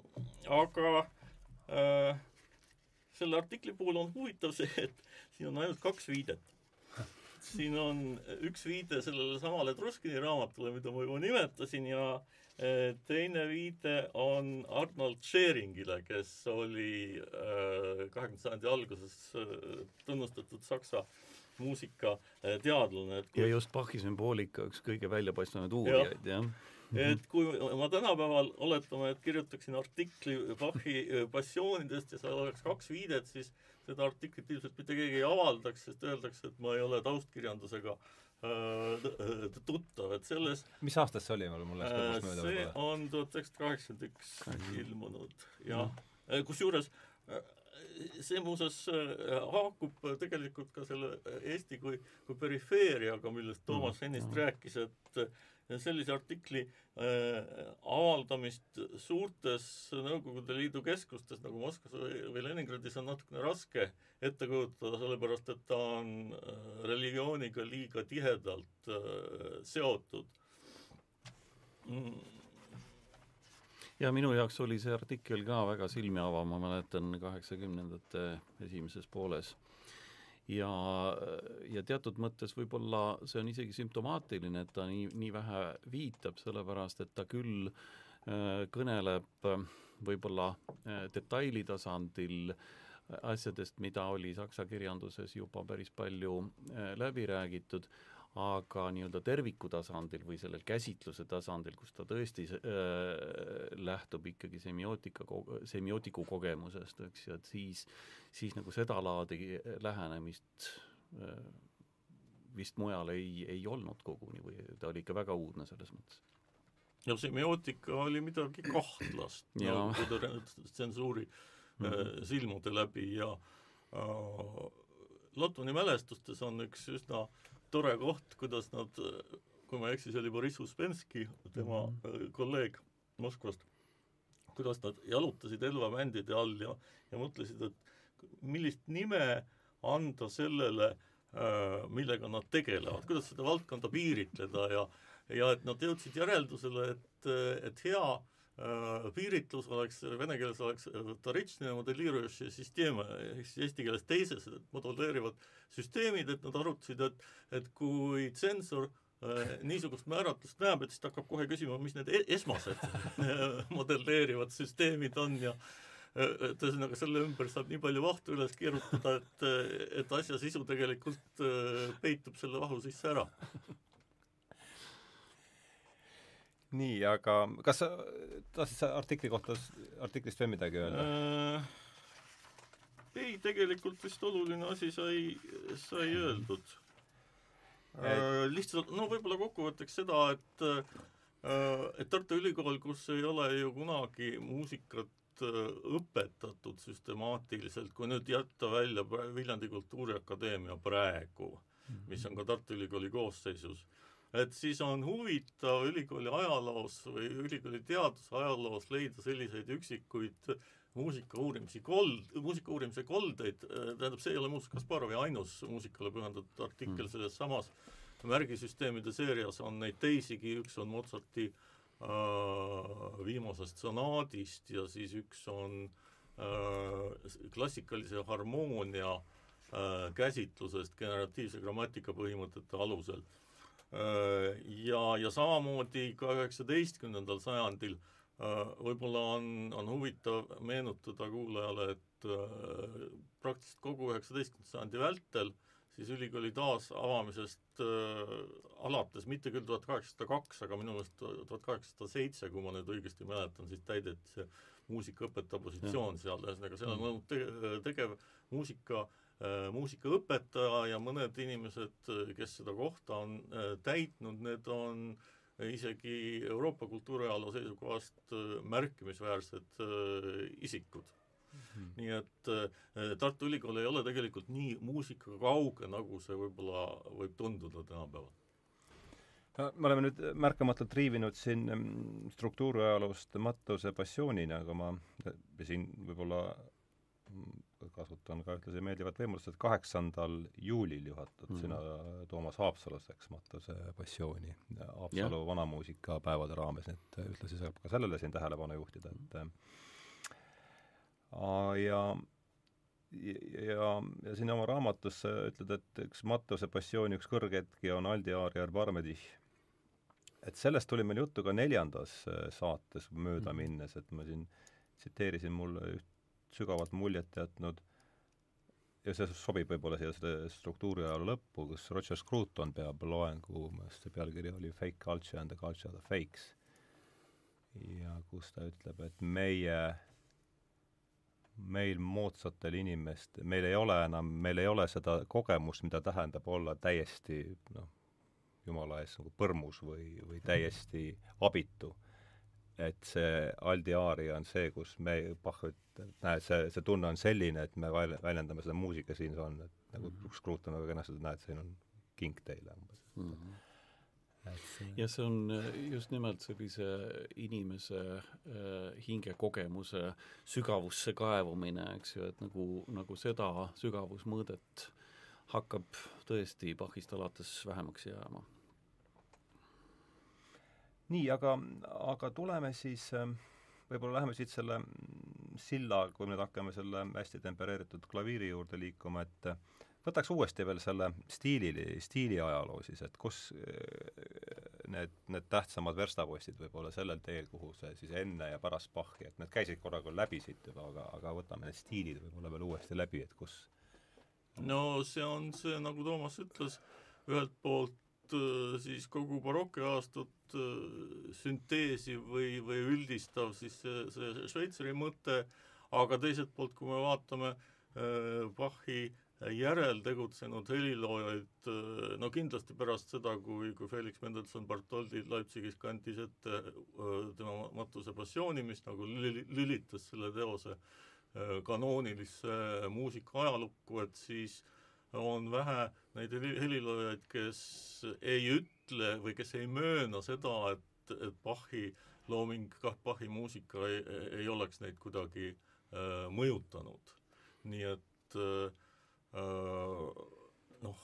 C: aga äh, selle artikli puhul on huvitav see, et siin on ainult kaks viidet. siin on üks viide sellele samale Truskini raamatule, mida ma juba nimetasin ja äh, teine viide on Arnold Scheringile, kes oli äh, kahekümnenda sajandi alguses äh, tunnustatud Saksa muusikateadlane,
B: ja just Bachi sümboolika üks kõige väljapaistvamaid uurijaid, jah
C: et kui ma tänapäeval oletame, et kirjutaksin artikli Bachi äh, passioonidest ja seal oleks kaks viidet, siis seda artiklit ilmselt mitte keegi ei avaldaks, sest öeldakse, et ma ei ole taustkirjandusega äh, tuttav, et selles
A: mis aastast see oli, mul läks
C: kõrvust mööda see on tuhat üheksasada kaheksakümmend üks ilmunud, jah. kusjuures see muuseas äh, haakub tegelikult ka selle Eesti kui, kui perifeeriaga, millest Toomas mm, ennist rääkis, et sellise artikli äh, avaldamist suurtes Nõukogude Liidu keskustes nagu Moskvas või, Leningradis on natukene raske ette kujutada, sellepärast et ta on äh, religiooniga liiga tihedalt äh, seotud
B: mm ja minu jaoks oli see artikkel ka väga silmi avav, ma mäletan kaheksakümnendate esimeses pooles. Ja, ja teatud mõttes võib-olla see on isegi sümptomaatiline, et ta nii, nii vähe viitab, sellepärast et ta küll äh, kõneleb äh, võib-olla äh, detaili tasandil asjadest, mida oli saksa kirjanduses juba päris palju läbi räägitud, aga nii-öelda terviku tasandil või sellel käsitluse tasandil, kus ta tõesti äh, lähtub ikkagi semiootika, semiootiku kogemusest, eks ju, et siis, siis nagu sedalaadi lähenemist äh, vist mujal ei, ei olnud koguni või ta oli ikka väga uudne selles mõttes.
C: no semiootika oli midagi kahtlast no, kui ta tsensuuri mm -hmm. silmude läbi ja äh, Lotmani mälestustes on üks üsna tore koht, kuidas nad, kui ma ei eksi, see oli Boriss Uspenski, tema mm -hmm. kolleeg Moskvast, kuidas nad jalutasid Elva bändide all ja, ja mõtlesid, et millist nime anda sellele, äh, millega nad tegelevad, kuidas seda valdkonda piiritleda ja ja et nad jõudsid järeldusele, et, et hea Äh, piiritlus oleks, vene keeles oleks äh, taritšne modelleerimise süsteem, ehk siis eesti keeles teised modelleerivad süsteemid, et nad arutasid, et, et kui tsensor äh, niisugust määratlust näeb, et siis ta hakkab kohe küsima, mis need e-, esmased modelleerivad süsteemid on ja et ühesõnaga, selle ümber saab nii palju vahtu üles keerutada, et, et asja sisu tegelikult peitub selle vahu sisse ära
A: nii, aga kas sa tahtsid sa artikli kohta, artiklist veel midagi öelda äh...?
C: ei, tegelikult vist oluline asi sai, sai öeldud äh,. Lihtsalt, no võib-olla kokkuvõtteks seda, et äh, et Tartu Ülikool, kus ei ole ju kunagi muusikat äh, õpetatud süstemaatiliselt, kui nüüd jätta välja Viljandi Kultuuriakadeemia praegu, mis on ka Tartu Ülikooli koosseisus, et siis on huvitav ülikooli ajaloos või ülikooli teadusajaloos leida selliseid üksikuid muusika uurimisi kold, muusika uurimise koldeid, tähendab, see ei ole muuseas Kasparovi ainus muusikale pühendatud artikkel mm. selles samas märgisüsteemide seerias on neid teisigi, üks on Mozarti äh, viimasest sonaadist ja siis üks on äh, klassikalise harmoonia äh, käsitlusest generatiivse grammatika põhimõtete alusel äh,. Ja, ja samamoodi ka üheksateistkümnendal sajandil äh, Äh, võib-olla on, on huvitav meenutada kuulajale, et äh, praktiliselt kogu üheksateistkümnenda sajandi vältel siis ülikooli taasavamisest äh, alates, mitte küll tuhat kaheksasada kaks, aga minu meelest tuhat kaheksasada seitse, kui ma nüüd õigesti mäletan, siis täideti see muusikaõpetaja positsioon ja. seal, ühesõnaga seal on olnud te tegev muusika äh,, muusikaõpetaja ja mõned inimesed, kes seda kohta on äh, täitnud, need on äh, isegi Euroopa kultuuriajaloo seisukohast äh, märkimisväärsed äh, isikud mm. -hmm. nii et äh, Tartu Ülikool ei ole tegelikult nii muusikaga kauge, nagu see võib-olla võib tunduda tänapäeval
A: me oleme nüüd märkamatult riivinud siin mm, struktuuriajaloost Mattuse passioonini, aga ma siin võib-olla mm, kasutan ka ühtlasi meeldivat võimalust, et kaheksandal juulil juhatad mm. sina, Toomas, Haapsalus, eks, Matuse passiooni Haapsalu yeah. vanamuusikapäevade raames, et ühtlasi saab ka sellele siin tähelepanu juhtida, et ja ja, ja, ja siin oma raamatus sa ütled, et üks Mattuse passiooni üks kõrghetki on Aldi Aariar Parmedih. et sellest tuli meil juttu ka neljandas äh, saates mööda mm. minnes, et ma siin tsiteerisin mulle üht sügavat muljet jätnud ja see sobib võib-olla siia selle struktuuri ajaloo lõppu, kus Roger Scruton peab loengu, mu meelest see pealkiri oli Fake culture and the culture of the fakes. ja kus ta ütleb, et meie, meil moodsatel inimest, meil ei ole enam, meil ei ole seda kogemust, mida tähendab olla täiesti noh, jumala eest nagu põrmus või, või täiesti abitu et see Aldi aaria on see, kus me, Bach ütleb, näed, see, see tunne on selline, et me väljendame seda muusika siin on, et nagu mm -hmm. Scruton väga kenasti, näed, siin on king teile umbes mm. -hmm.
B: See... ja see on äh, just nimelt sellise inimese äh, hingekogemuse sügavusse kaevumine, eks ju, et nagu, nagu seda sügavusmõõdet hakkab tõesti Bachist alates vähemaks jääma
A: nii, aga, aga tuleme siis, ähm, võib-olla läheme siit selle silla, kui me nüüd hakkame selle hästi tempereeritud klaviiri juurde liikuma, et äh, võtaks uuesti veel selle stiili, stiiliajaloo siis, et kus äh, need, need tähtsamad verstapostid võib-olla sellel teel, kuhu see siis enne ja pärast Bachi, et need käisid korra küll läbi siit juba, aga, aga võtame need stiilid võib-olla veel uuesti läbi, et kus
C: no see on see, nagu Toomas ütles, ühelt poolt siis kogu barokiajastut äh, sünteesiv või, või üldistav siis see, see Šveitsari mõte, aga teiselt poolt, kui me vaatame äh, Bachi järel tegutsenud heliloojaid, no kindlasti pärast seda, kui, kui Felix Mendelssohn Bartholdi Leipzigis kandis ette tema Matuse passiooni, mis nagu lüli, lülitas selle teose kanoonilisse muusika ajalukku, et siis äh, on vähe neid heliloojaid, kes ei ütle või kes ei mööna seda, et, et Bachi looming, kah Bachi muusika ei, ei oleks neid kuidagi äh, mõjutanud. nii et äh, noh,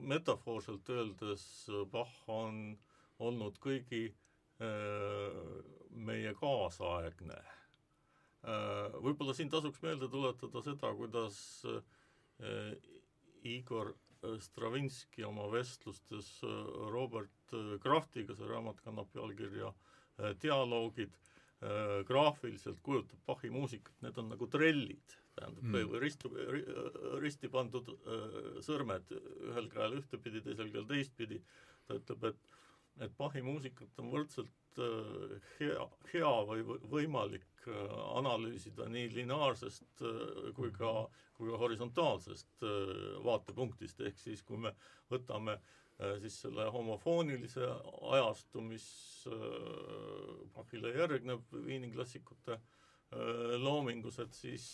C: metafoorselt öeldes Bach on olnud kõigi äh, meie kaasaegne äh,. Võib-olla siin tasuks meelde tuletada seda, kuidas äh, Igor äh, Stravinski oma vestlustes äh, Robert äh, Kraftiga, see raamat kannab pealkirja Dialoogid, graafiliselt kujutab Bachi muusikat, need on nagu trellid, tähendab mm., ristu, risti pandud sõrmed ühel käel ühtepidi, teisel käel teistpidi, ta ütleb, et et Bachi muusikat on võrdselt hea, hea või võimalik äh, analüüsida nii lineaarsest äh, kui ka, kui ka horisontaalsest vaatepunktist, ehk siis kui me võtame siis selle homofoonilise ajastu, mis Bachile järgneb Viini klassikute loomingus, et siis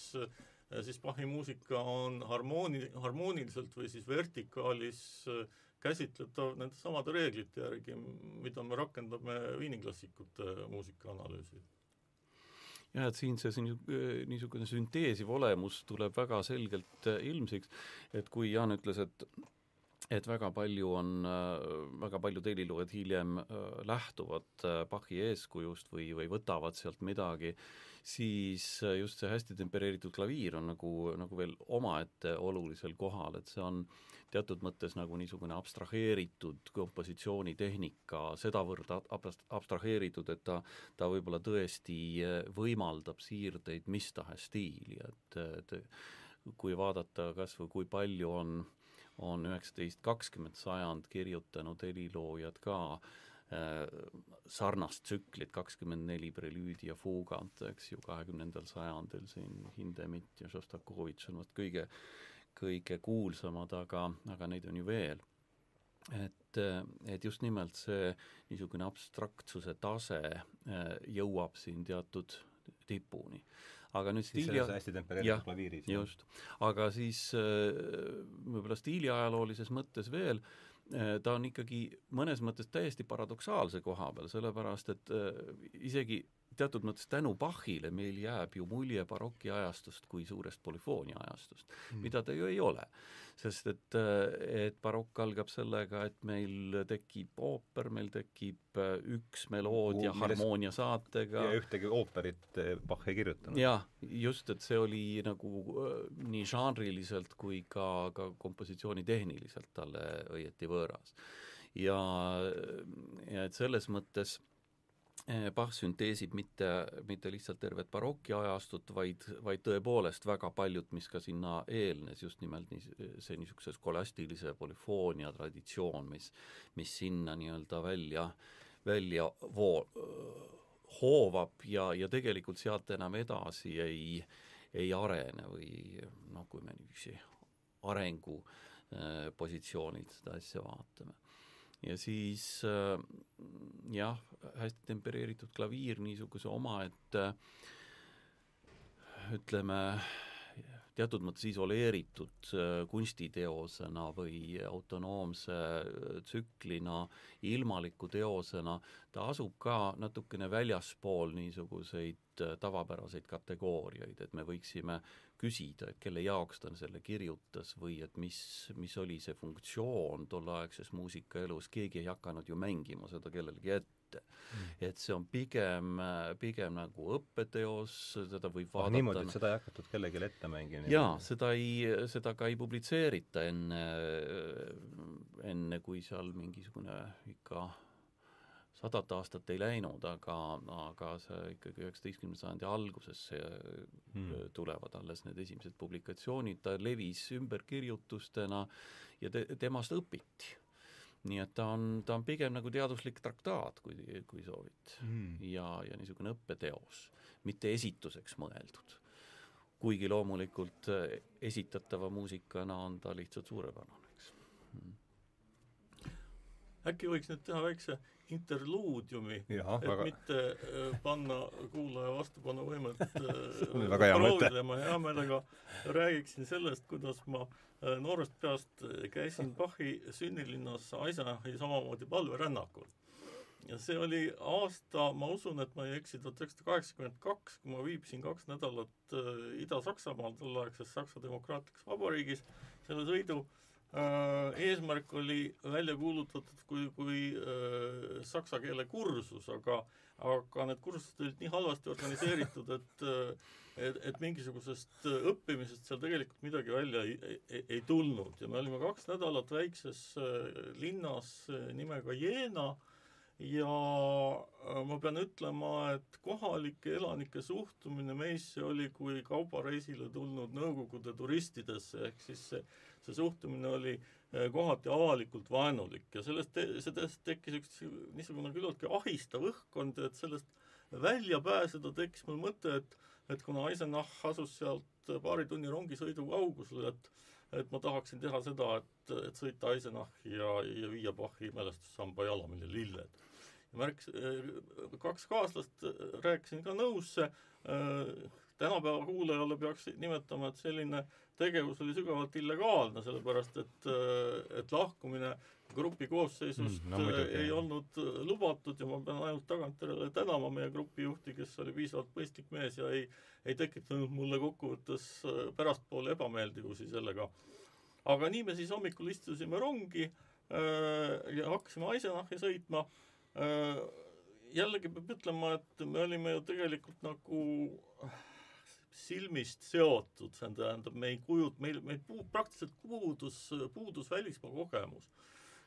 C: siis Bachi muusika on harmooni, harmooniliselt või siis vertikaalis äh, käsitletav nende samade reeglite järgi, mida me rakendame Viini klassikute muusikaanalüüsil.
B: jah, et siin see, see niisugune sünteesiv olemus tuleb väga selgelt äh, ilmsiks, et kui Jaan ütles, et et väga palju on, äh, väga paljud heliloojad hiljem äh, lähtuvad Bachi eeskujust või, või võtavad sealt midagi, siis just see hästi tempereeritud klaviir on nagu, nagu veel omaette olulisel kohal, et see on äh, teatud mõttes nagu niisugune abstraheeritud kompositsioonitehnika, sedavõrd abstraheeritud, et ta, ta võib-olla tõesti eh, võimaldab siirdeid mis tahes stiili, et, et kui vaadata kas või kui palju on, on üheksateist, kakskümmend sajand kirjutanud heliloojad ka äh, sarnast tsüklit, kakskümmend neli prelüüdi ja fuugat, eks ju, kahekümnendal sajandil siin Hindemith ja Šostakovitš on vast kõige kõige kuulsamad, aga, aga neid on ju veel. et, et just nimelt see niisugune abstraktsuse tase äh, jõuab siin teatud tipuni. aga nüüd
A: stiili selles hästi tempereeritud klaviiris.
B: just, aga siis äh, võib-olla stiiliajaloolises mõttes veel, äh, ta on ikkagi mõnes mõttes täiesti paradoksaalse koha peal, sellepärast et isegi teatud mõttes tänu Bachile meil jääb ju mulje barokiajastust kui suurest polüfoonia ajastust mm., mida ta ju ei ole. sest et, et barokk algab sellega, et meil tekib ooper, meil tekib üks meloodia harmoonia saatega.
A: ja ühtegi ooperit eh, Bach ei kirjutanud.
B: jah, just, et see oli nagu eh, nii žanriliselt kui ka, ka kompositsioonitehniliselt talle õieti võõras. ja, ja et selles mõttes Bach sünteesib mitte, mitte lihtsalt tervet barokiajastut, vaid, vaid tõepoolest väga paljut, mis ka sinna eelnes, just nimelt nii, see niisuguse skolastilise polüfoonia traditsioon, mis, mis sinna nii-öelda välja, välja voo-, hoovab ja, ja tegelikult sealt enam edasi ei, ei arene või noh, kui me niiviisi arengu äh, positsioonilt seda asja vaatame ja siis äh, jah, hästi tempereeritud klaviir niisuguse omaette ütleme, teatud mõttes isoleeritud äh, kunstiteosena või autonoomse äh, tsüklina, ilmaliku teosena, ta asub ka natukene väljaspool niisuguseid tavapäraseid kategooriaid, et me võiksime küsida, et kelle jaoks ta selle kirjutas või et mis, mis oli see funktsioon tolleaegses muusikaelus, keegi ei hakanud ju mängima seda kellelegi ette mm.. et see on pigem, pigem nagu õppeteos, seda võib vaadata
A: ah, niimoodi, et seda ei hakatud kellelegi ette mängima?
B: jaa, seda ei, seda ka ei publitseerita enne, enne kui seal mingisugune ikka sadat aastat ei läinud, aga, aga see ikkagi üheksateistkümnenda sajandi alguses hmm. tulevad alles need esimesed publikatsioonid, ta levis ümberkirjutustena ja te, temast õpiti. nii et ta on, ta on pigem nagu teaduslik traktaat, kui, kui soovid hmm.. ja, ja niisugune õppeteos, mitte esituseks mõeldud. kuigi loomulikult esitatava muusikana on ta lihtsalt suurepärane, eks hmm
C: äkki võiks nüüd teha väikse interluudiumi, et väga... mitte äh, panna kuulaja vastupanuvõimet äh, proovile, ma hea meelega räägiksin sellest, kuidas ma äh, noorest peast käisin Bachi sünnilinnas Eisenachi samamoodi palverännakul. ja see oli aasta, ma usun, et ma ei eksi, tuhat üheksasada kaheksakümmend kaks, kui ma viibisin kaks nädalat Ida-Saksamaal, tolleaegses Saksa Demokraatlikus Vabariigis, selle sõidu. äh, Äh, eesmärk oli välja kuulutatud kui, kui äh, saksa keele kursus, aga aga need kursused olid nii halvasti organiseeritud, et et, et mingisugusest õppimisest seal tegelikult midagi välja ei, ei, ei tulnud. Ja me olime kaks nädalat väikses äh, linnas nimega Jeena. Ja ma pean ütlema, et kohalike elanike suhtumine meisse oli kui kaubareisile tulnud Nõukogude turistidesse, ehk siis see see suhtumine oli äh, kohati avalikult vaenulik ja sellest, sellest tekkis üks niisugune küllaltki ahistav õhkkond, et sellest välja pääseda tekkis mul mõte, et et kuna Eisenach asus sealt paari tunni rongisõidu kaugusel, et et ma tahaksin teha seda, et, et sõita Eisenachi ja, ja viia Bachi mälestussamba jalamile lilled. ja märkis, kaks kaaslast rääkisin ka nõusse, tänapäeva kuulajale peaks nimetama, et selline tegevus oli sügavalt illegaalne, sellepärast et, et lahkumine grupi koosseisust mm, no, muidugi, ei jah. olnud lubatud ja ma pean ainult tagantjärele tänama meie grupijuhti, kes oli piisavalt mõistlik mees ja ei, ei tekitanud mulle kokkuvõttes pärastpoole ebameeldivusi sellega. aga nii me siis hommikul istusime rongi äh, ja hakkasime Eisenachi sõitma äh,. jällegi peab ütlema, et me olime ju tegelikult nagu silmist seotud, see tähendab, me ei kujut-, meil, meil puu-, praktiliselt puudus, puudus välismaa kogemus.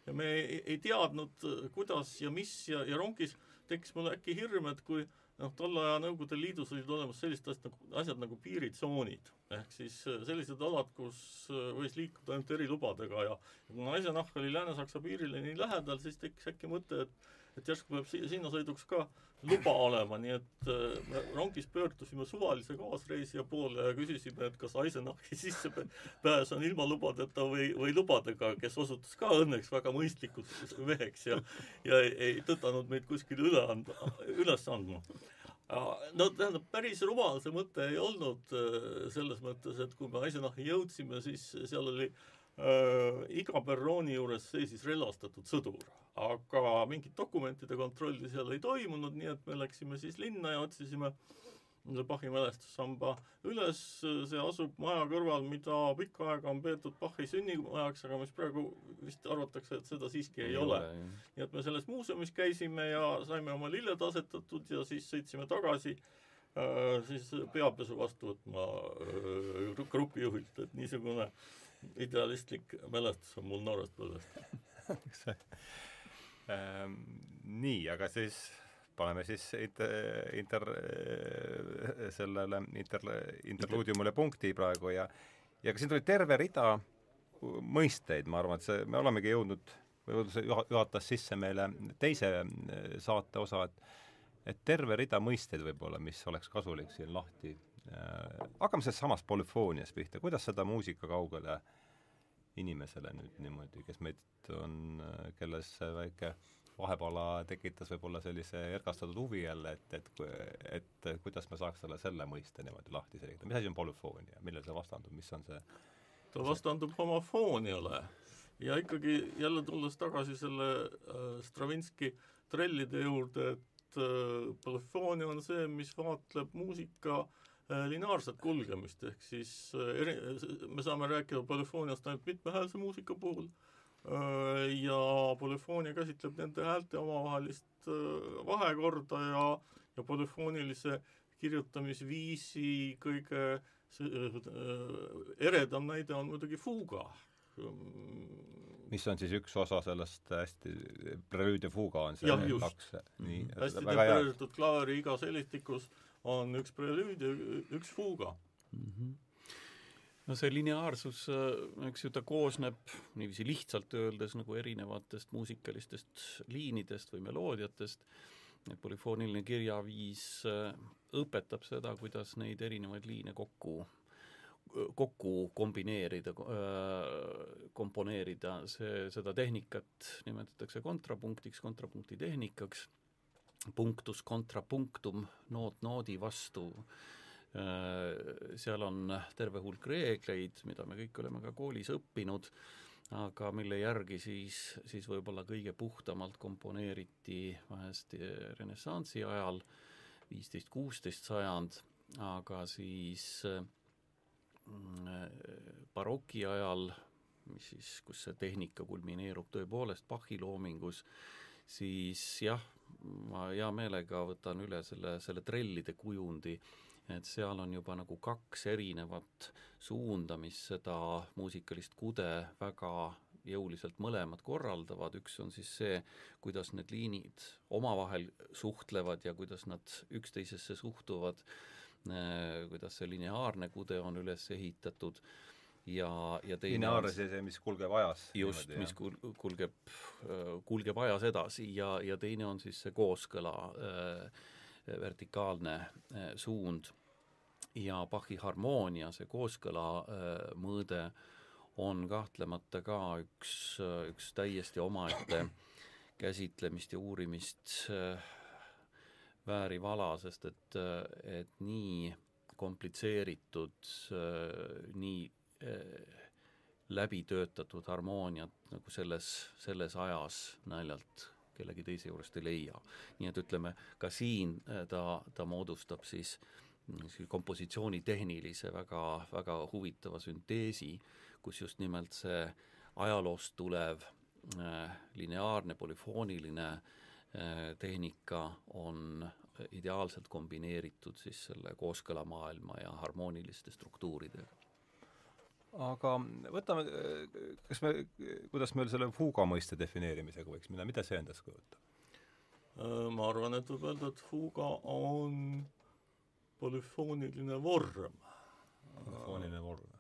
C: ja me ei, ei teadnud, kuidas ja mis ja, ja rongis tekkis mul äkki hirm, et kui noh, tolle aja Nõukogude Liidus olid olemas sellised asjad nagu, asjad nagu piiritsoonid, ehk siis sellised alad, kus võis liikuda ainult erilubadega ja ja kuna Eisenach oli Lääne-Saksa piirile nii lähedal, siis tekkis äkki mõte, et et järsku peab si-, sinna sõiduks ka luba olema, nii et äh, me rongis pöördusime suvalise kaasreisija poole ja küsisime, et kas Eisenachi sissepääs on ilma lubadeta või, või lubadega, kes osutus ka õnneks väga mõistlikuks meheks ja ja ei, ei tõtanud meid kuskile üle anda, üles andma. No tähendab, päris rumal see mõte ei olnud äh, selles mõttes, et kui me Eisenachi jõudsime, siis seal oli äh, iga perrooni juures seisis relvastatud sõdur aga mingit dokumentide kontrolli seal ei toimunud, nii et me läksime siis linna ja otsisime Bachi mälestussamba üles, see asub maja kõrval, mida pikka aega on peetud Bachi sünnimajaks, aga mis praegu vist arvatakse, et seda siiski ei, ei ole, ole. nii et me selles muuseumis käisime ja saime oma lilled asetatud ja siis sõitsime tagasi äh, siis peapesu vastu võtma äh, grupijuhilt, et niisugune idealistlik mälestus on mul noorest põlvest
A: nii, aga siis paneme siis inter, inter, sellele inter, interluudiumile punkti praegu ja ja ka siin tuli terve rida mõisteid, ma arvan, et see, me olemegi jõudnud, võib-olla see juhatas sisse meile teise eh, saate osa, et et terve rida mõisteid võib-olla, mis oleks kasulik siin lahti äh,. hakkame sellest samast polüfooniast pihta, kuidas seda muusika kaugele äh, inimesele nüüd niimoodi, kes meid on, kelles see väike vahepala tekitas võib-olla sellise ergastatud huvi jälle, et, et, et kuidas me saaks talle selle mõiste niimoodi lahti selgitada, mis asi on polüfoonia, millele see vastandub, mis on see
C: ta vastandub homofooniale. Ja ikkagi jälle tulles tagasi selle äh, Stravinski trellide juurde, et äh, polüfoonia on see, mis vaatleb muusika äh, Äh, lineaarset kulgemist, ehk siis äh, eri, me saame rääkida polüfooniast ainult mitmehäälse muusika puhul äh, ja polüfoonia käsitleb nende häälte omavahelist vahekorda ja, ja polüfoonilise kirjutamisviisi kõige eredam näide on muidugi fuuga.
A: Mis on siis üks osa sellest hästi, prelüüd ja fuuga on see
C: jah, just. nii mm -hmm. hästi tempereeritud klaveri igas helistikus äh, on üks prelüüd ja üks fuuga mm. -hmm
B: no see lineaarsus, eks ju, ta koosneb niiviisi lihtsalt öeldes nagu erinevatest muusikalistest liinidest või meloodiatest, polüfooniline kirjaviis äh, õpetab seda, kuidas neid erinevaid liine kokku kokku kombineerida, äh, komponeerida, see, seda tehnikat nimetatakse kontrapunktiks, kontrapunkti tehnikaks. Punktus kontrapunktum, noot noodi vastu, äh, seal on terve hulk reegleid, mida me kõik oleme ka koolis õppinud, aga mille järgi siis, siis võib-olla kõige puhtamalt komponeeriti vahest renessansi ajal, viisteist, kuusteist sajand, aga siis mm, baroki ajal, mis siis, kus see tehnika kulmineerub tõepoolest Bachi loomingus, siis jah, ma hea meelega võtan üle selle, selle trellide kujundi, et seal on juba nagu kaks erinevat suunda, mis seda muusikalist kude väga jõuliselt mõlemad korraldavad, üks on siis see, kuidas need liinid omavahel suhtlevad ja kuidas nad üksteisesse suhtuvad, kuidas see lineaarne kude on üles ehitatud ja, ja teine
A: lineaarne see, see, mis kulgeb ajas.
B: just, mis kul-, kulgeb, kulgeb ajas edasi ja, ja teine on siis see kooskõla äh, vertikaalne äh, suund ja Bachi harmoonia, see kooskõla äh, mõõde on kahtlemata ka üks, üks täiesti omaette käsitlemist ja uurimist äh, vääriv ala, sest et, et nii komplitseeritud, nii eh, läbi töötatud harmooniat nagu selles, selles ajas naljalt kellegi teise juurest ei leia. nii et ütleme, ka siin eh, ta, ta moodustab siis kompositsiooni tehnilise väga, väga huvitava sünteesi, kus just nimelt see ajaloost tulev äh, lineaarne polüfooniline Äh, tehnika on ideaalselt kombineeritud siis selle kooskõlamaailma ja harmooniliste struktuuridega.
A: aga võtame, kas me, kuidas meil selle fuga mõiste defineerimisega võiks minna, mida see endast kujutab?
C: Äh, ma arvan, et võib öelda, et fuga on polüfooniline vorm.
A: polüfooniline vorm.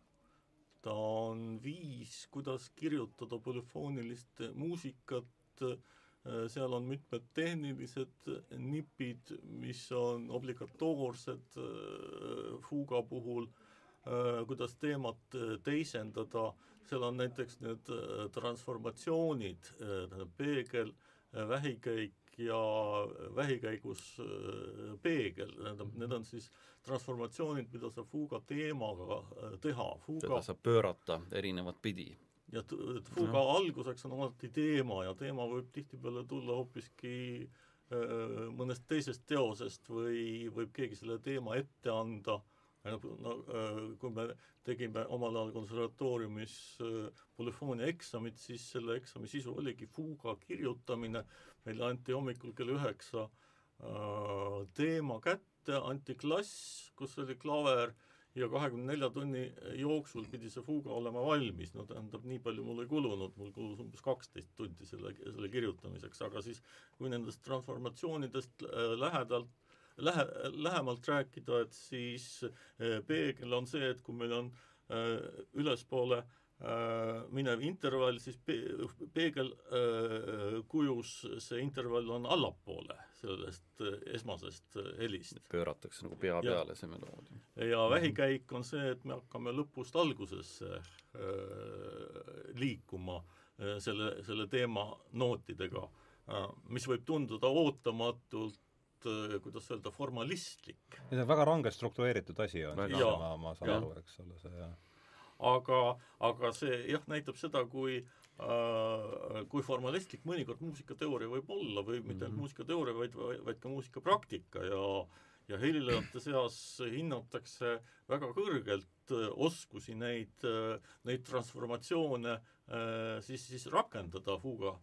C: ta on viis, kuidas kirjutada polüfoonilist muusikat äh, Äh, seal on mitmed tehnilised nipid, mis on obligatoorsed äh, fuuga puhul, äh, kuidas teemat teisendada, seal on näiteks need transformatsioonid, tähendab peegel, vähikäik ja vähikäigus peegel, tähendab, need on siis transformatsioonid, mida saab fuuga teemaga teha.
B: seda saab pöörata erinevat pidi
C: ja fuga no. alguseks on alati teema ja teema võib tihtipeale tulla hoopiski äh, mõnest teisest teosest või võib keegi selle teema ette anda, no äh, kui me tegime omal ajal konservatooriumis äh, polüfoonia eksamit, siis selle eksami sisu oligi fuga kirjutamine, meile anti hommikul kell üheksa teema kätte, anti klass, kus oli klaver ja kahekümne nelja tunni jooksul pidi see fuga olema valmis, no tähendab, nii palju mul ei kulunud, mul kulus umbes kaksteist tundi selle, selle kirjutamiseks, aga siis kui nendest transformatsioonidest äh, lähedalt lähe, lähemalt rääkida, et siis äh, peegel on see, et kui meil on äh, ülespoole Äh, minev intervall, siis pe-, peegelkujus äh, see intervall on allapoole sellest äh, esmasest helist.
B: pööratakse nagu pea peale ja, see meloodia.
C: ja vähikäik on see, et me hakkame lõpust algusesse liikuma selle, selle teema nootidega, mis võib tunduda ootamatult kuidas öelda, formalistlik.
A: see on väga rangelt struktureeritud asi on, ma, ma saan aru, eks ole, see jah
C: aga, aga see jah, näitab seda, kui äh, kui formalistlik mõnikord muusikateooria võib olla või mitte ainult mm -hmm. muusikateooria, vaid, vaid ka muusikapraktika ja ja helilejate seas hinnatakse väga kõrgelt äh, oskusi neid, äh, neid transformatsioone äh, siis, siis rakendada fuuga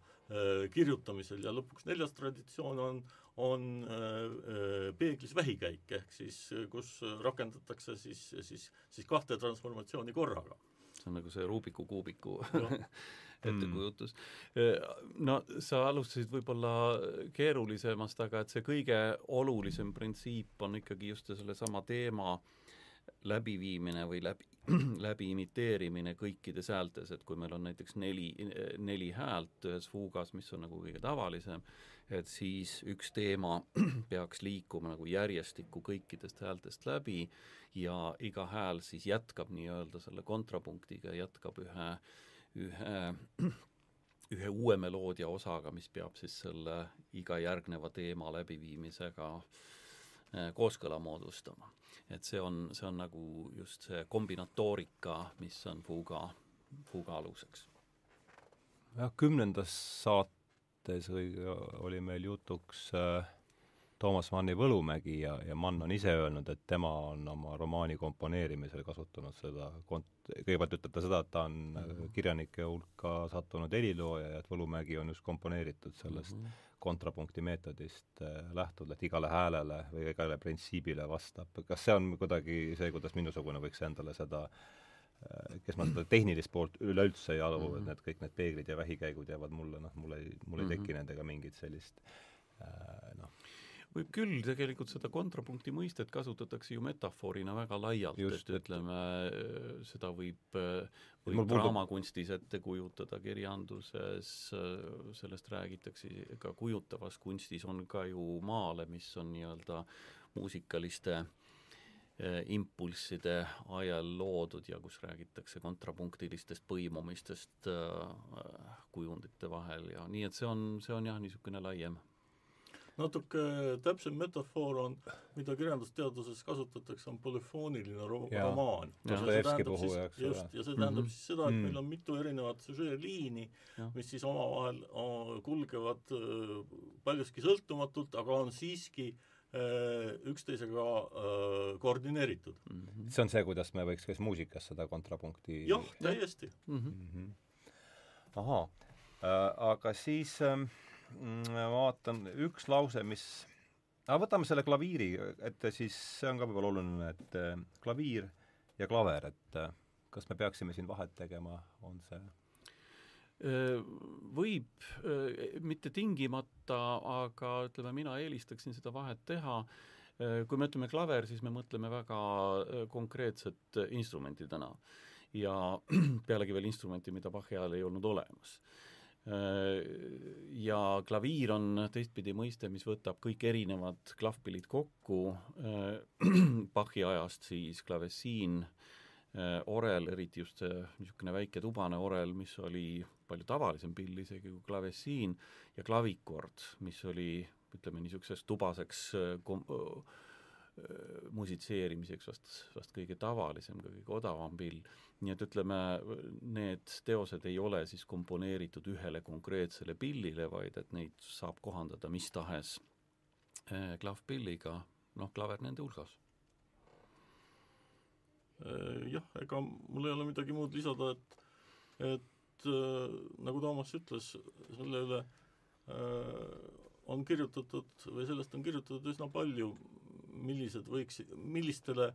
C: kirjutamisel ja lõpuks neljas traditsioon on, on äh, peeglis vähikäik, ehk siis kus rakendatakse siis, siis, siis kahte transformatsiooni korraga.
B: see on nagu see Rubiku kuubiku ettekujutus. No sa alustasid võib-olla keerulisemast, aga et see kõige olulisem printsiip on ikkagi just sellesama teema läbiviimine või läbi, läbi imiteerimine kõikides häältes, et kui meil on näiteks neli, neli häält ühes fuugas, mis on nagu kõige tavalisem, et siis üks teema peaks liikuma nagu järjestikku kõikidest häältest läbi ja iga hääl siis jätkab nii-öelda selle kontrapunktiga, jätkab ühe, ühe ühe uue meloodia osaga, mis peab siis selle iga järgneva teema läbiviimisega eh, kooskõla moodustama. et see on, see on nagu just see kombinatoorika, mis on fuga, fuga aluseks.
A: jah, kümnendas saate saates oli meil jutuks äh, Toomas Manni Võlumägi ja, ja Mann on ise öelnud, et tema on oma romaani komponeerimisel kasutanud seda kont-, kõigepealt ütleb ta seda, et ta on mm -hmm. kirjanike hulka sattunud helilooja ja et Võlumägi on just komponeeritud sellest mm -hmm. kontrapunkti meetodist äh, lähtuvalt, et igale häälele või igale printsiibile vastab. kas see on kuidagi see, kuidas minusugune võiks endale seda äh, Äh, kes ma seda tehnilist poolt üleüldse ei aru mm, -hmm. et need kõik need peeglid ja vähikäigud jäävad mulle, noh, mul ei, mul ei teki mm -hmm. nendega mingit sellist äh, noh.
B: võib küll, tegelikult seda kontrapunkti mõistet kasutatakse ju metafoorina väga laialt, et ütleme, seda võib, võib draamakunstis ette kujutada, kirjanduses, sellest räägitakse, ka kujutavas kunstis on ka ju maale, mis on nii-öelda muusikaliste eh, impulsside ajal loodud ja kus räägitakse kontrapunktilistest põimumistest äh, kujundite vahel ja nii, et see on, see on jah, niisugune laiem
C: natuke täpsem metafoor on, mida kirjandusteaduses kasutatakse, on polüfooniline ro ja. romaan. Just, ja see tähendab mm -hmm. siis seda, et meil on mitu erinevat süžeeliini, mis siis omavahel kulgevad paljuski sõltumatult, aga on siiski üksteisega koordineeritud
A: mm. -hmm. see on see, kuidas me võiks kas muusikas seda kontrapunkti
C: jah, täiesti mm. -hmm.
A: Mm -hmm. ahaa äh,, aga siis äh, Mm, ma vaatan, üks lause, mis aga võtame selle klaviiri, et siis see on ka võib-olla oluline, et äh, klaviir ja klaver, et äh, kas me peaksime siin vahet tegema, on see
B: äh, võib, mitte tingimata, aga ütleme, mina eelistaksin seda vahet teha, kui me ütleme klaver, siis me mõtleme väga konkreetset instrumenti täna. ja pealegi veel instrumenti, mida Bachi ajal ei olnud olemas. Ja klaviir on teistpidi mõiste, mis võtab kõik erinevad klahvpillid kokku, Bachi ajast siis klavessiin, orel, eriti just see niisugune väike tubane orel, mis oli palju tavalisem pill isegi kui klavessiin, ja klavikord, mis oli ütleme, niisuguseks tubaseks kom-, Äh, musitseerimiseks vast, vast kõige tavalisem, ka kõige odavam pill. nii et ütleme, need teosed ei ole siis komponeeritud ühele konkreetsele pillile, vaid et neid saab kohandada mis tahes äh, klavpilliga, noh, klaver nende hulgas.
C: Äh, jah, ega mul ei ole midagi muud lisada, et, et nagu Toomas ütles, selle üle on kirjutatud või sellest on kirjutatud üsna palju millised võiks, millistele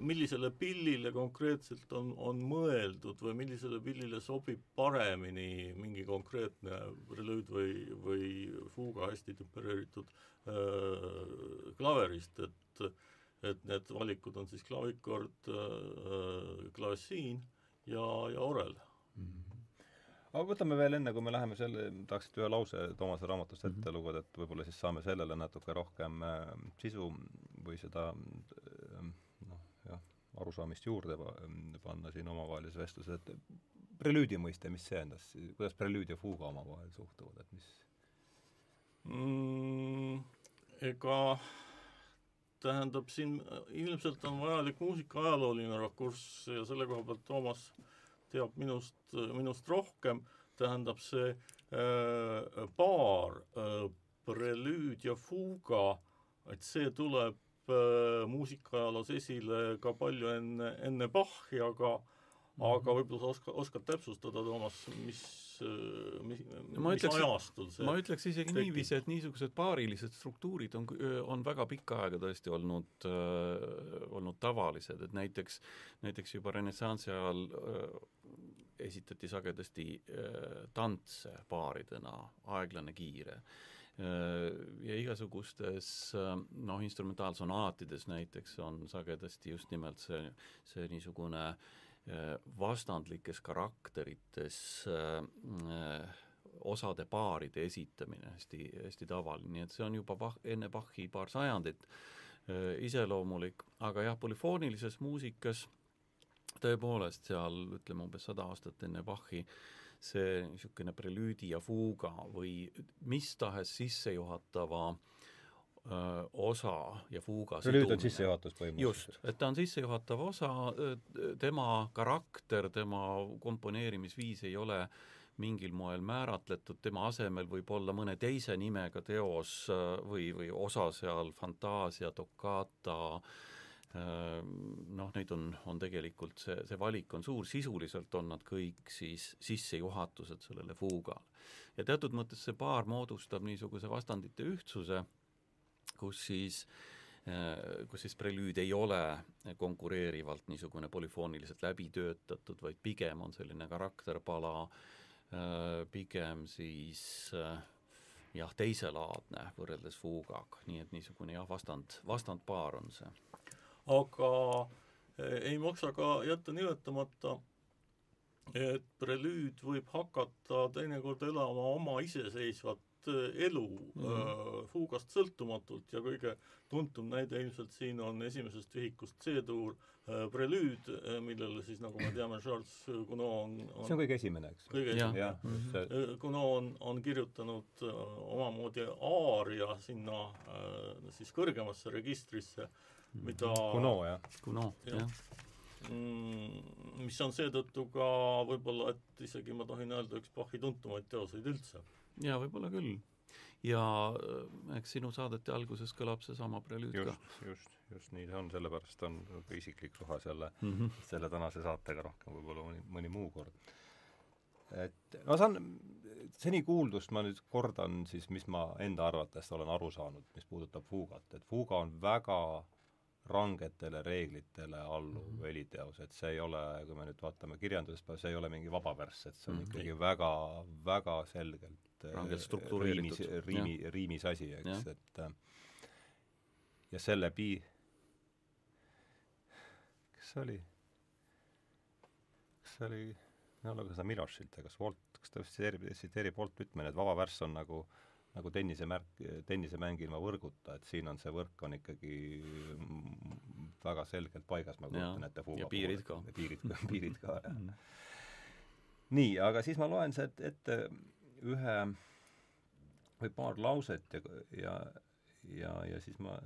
C: millisele pillile konkreetselt on, on mõeldud või millisele pillile sobib paremini mingi konkreetne prelüüd või, või fuuga hästi tempereeritud äh, klaverist, et et need valikud on siis klavikord äh,, klassiin ja, ja orel mm. -hmm
A: aga võtame veel enne, kui me läheme selle, tahaksite ühe lause Toomase raamatust ette mm -hmm. lugeda, et võib-olla siis saame sellele natuke rohkem äh, sisu või seda äh, noh, jah, arusaamist juurde panna siin omavahelises vestluses, et prelüüdi mõiste, mis see endas, kuidas prelüüd ja fuuga omavahel suhtuvad, et mis
C: mm,? ega tähendab, siin ilmselt on vajalik muusika ajalooline rakurss ja selle koha pealt Toomas teab minust, minust rohkem, tähendab see äh, paar äh, prelüüd ja fuuga, et see tuleb äh, muusikaajaloos esile ka palju enne, enne Bachi, aga aga mhm. võib-olla sa oska, oskad täpsustada, Toomas, mis, mis,
B: no mis ütleks, ajastul see ma ütleks isegi tekib. niiviisi, et niisugused paarilised struktuurid on, on väga pikka aega tõesti olnud äh,, olnud tavalised, et näiteks, näiteks juba renessansi ajal äh, esitati sagedasti äh, tantse paaridena, aeglane, kiire. Äh, ja igasugustes äh, noh, instrumentaalsonaatides näiteks on sagedasti just nimelt see, see niisugune vastandlikes karakterites osade paaride esitamine hästi, hästi tavaline, nii et see on juba Bach, enne Bachi paar sajandit iseloomulik, aga jah, polüfoonilises muusikas äh, tõepoolest seal ütleme umbes sada aastat enne Bachi see niisugune prelüüdi ja fuuga või mis tahes sissejuhatava öö, osa ja fuuga
A: prelüüd on sissejuhatus
B: põhimõtteliselt? just, et ta on sissejuhatav osa, tema karakter, tema komponeerimisviis ei ole mingil moel määratletud, tema asemel võib olla mõne teise nimega teos või, või osa seal, fantaasia, toccata äh,, noh, neid on, on tegelikult, see, see valik on suur, sisuliselt on nad kõik siis sissejuhatused sellele fuugale. ja teatud mõttes see paar moodustab niisuguse vastandite ühtsuse, kus siis eh, kus siis prelüüd ei ole konkureerivalt niisugune polüfooniliselt läbi töötatud, vaid pigem on selline karakterpala, eh, pigem siis äh, jah, teiselaadne võrreldes fuugaga, nii et niisugune jah, vastand, vastandpaar on see.
C: Aga ei maksa ka jätta nimetamata, et prelüüd võib hakata teinekord elama oma iseseisvat elu mm -hmm. fuugast sõltumatult ja kõige tuntum näide ilmselt siin on esimesest vihikust C-tuur prelüüd, millele siis nagu me teame, Charles Gounod on, on
A: see on kõige esimene, eks?
C: kõige esimene, jah. Mhm. Gounod on, on kirjutanud omamoodi aaria sinna siis kõrgemasse registrisse, mida
A: Gounod, jah.
B: Gounod, jah
C: Mm, mis on seetõttu ka võib-olla, et isegi ma tohin öelda, üks Bachi tuntumaid teoseid üldse.
B: jaa, võib-olla küll. ja äh, eks sinu saadete alguses kõlab seesama prelüüd
A: ka. just, just nii see on, sellepärast on ka isiklik suhe selle mm, -hmm. selle tänase saatega rohkem võib-olla mõni, mõni muu kord. et ma saan, seni kuuldust ma nüüd kordan siis, mis ma enda arvates olen aru saanud, mis puudutab fuugat, et fuuga on väga rangetele reeglitele alluv mm -hmm. heliteos, et see ei ole, kui me nüüd vaatame kirjandusest, see ei ole mingi vaba värss, et see on mm -hmm. ikkagi väga, väga selgelt
B: äh, rangelt struktureeritud.
A: riimis, riimi, riimis asi, eks, et äh, ja selle pii-, kes see oli? kas see oli, no lugesin seda Milošilt kas Walt, kas ta tsiteerib, tsiteerib Walt Whitmani, et vaba värss on nagu äh, nagu tennisemärk, tennisemäng ilma võrguta, et siin on see võrk on ikkagi väga selgelt paigas, ma kujutan ette.
B: ja piirid ka.
A: piirid ka, piirid ka, jah. Mm. nii, aga siis ma loen sealt ette ühe või paar lauset ja, ja, ja, ja siis ma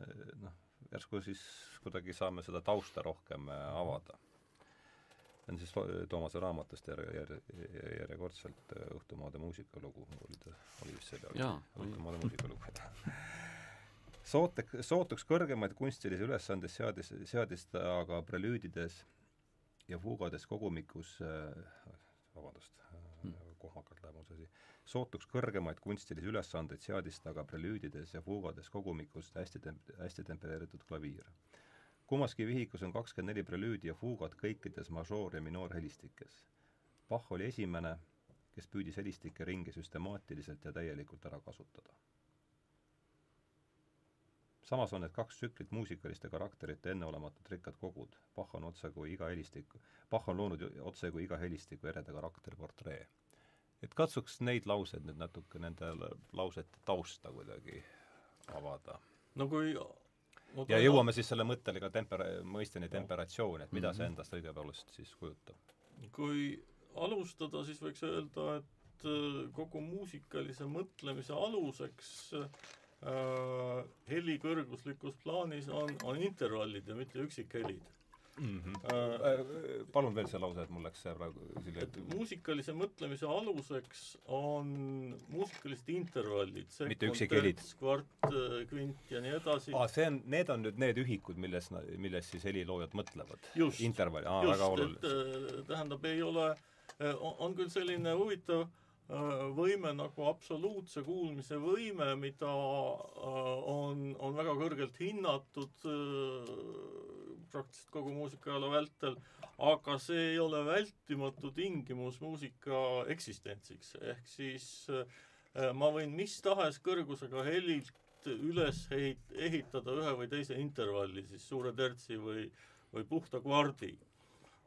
A: noh, järsku siis kuidagi saame seda tausta rohkem avada see on siis Toomase raamatust järje, järje, järjekordselt äh, Õhtumaade muusikalugu oli ta, oli vist selle Õhtumaade muusikalugu Sootek-, sootuks kõrgemaid kunstilisi ülesandeid seadis, seadis ta aga prelüüdides ja fuugades kogumikus äh, vabandust hmm., kohmakalt läheb mul see asi, sootuks kõrgemaid kunstilisi ülesandeid seadis ta aga prelüüdides ja fuugades kogumikus hästi tem-, hästi tempereeritud klaviir kummaski vihikus on kakskümmend neli prelüüdi ja fuugat kõikides mažoor- ja minoorhelistikes. Bach oli esimene, kes püüdis helistike ringi süstemaatiliselt ja täielikult ära kasutada. samas on need kaks tsüklit muusikaliste karakterite enneolematult rikkad kogud. Bach on otse kui iga helistiku, Bach on loonud otse kui iga helistiku ereda karakteri portree. et katsuks neid lauseid nüüd natuke, nende lausete tausta kuidagi avada.
C: no kui
A: ja jõuame siis selle mõttele ka temper-, mõisteni temperatsioon, et mida mm -hmm. see endast õigepoolest siis kujutab?
C: kui alustada, siis võiks öelda, et äh, kogu muusikalise mõtlemise aluseks äh, helikõrguslikus plaanis on, on intervallid ja mitte üksikhelid
A: mm. -hmm. Äh, palun veel see lause, et mul läks see praegu
C: silja ette. muusikalise mõtlemise aluseks on muusikalised intervallid,
A: üksikhelid.
C: kvart, äh, kvint ja nii edasi.
A: aa, see on, need on nüüd need ühikud, milles, milles siis heliloojad mõtlevad?
C: intervall, aa, väga oluline. Äh, tähendab, ei ole, on küll selline huvitav võime nagu absoluutse kuulmise võime, mida on, on väga kõrgelt hinnatud praktiliselt kogu muusikaelu vältel, aga see ei ole vältimatu tingimus muusika eksistentsiks, ehk siis äh, ma võin mis tahes kõrgusega helilt üles ehit-, ehitada ühe või teise intervalli, siis suure tertsi või, või puhta kvardi.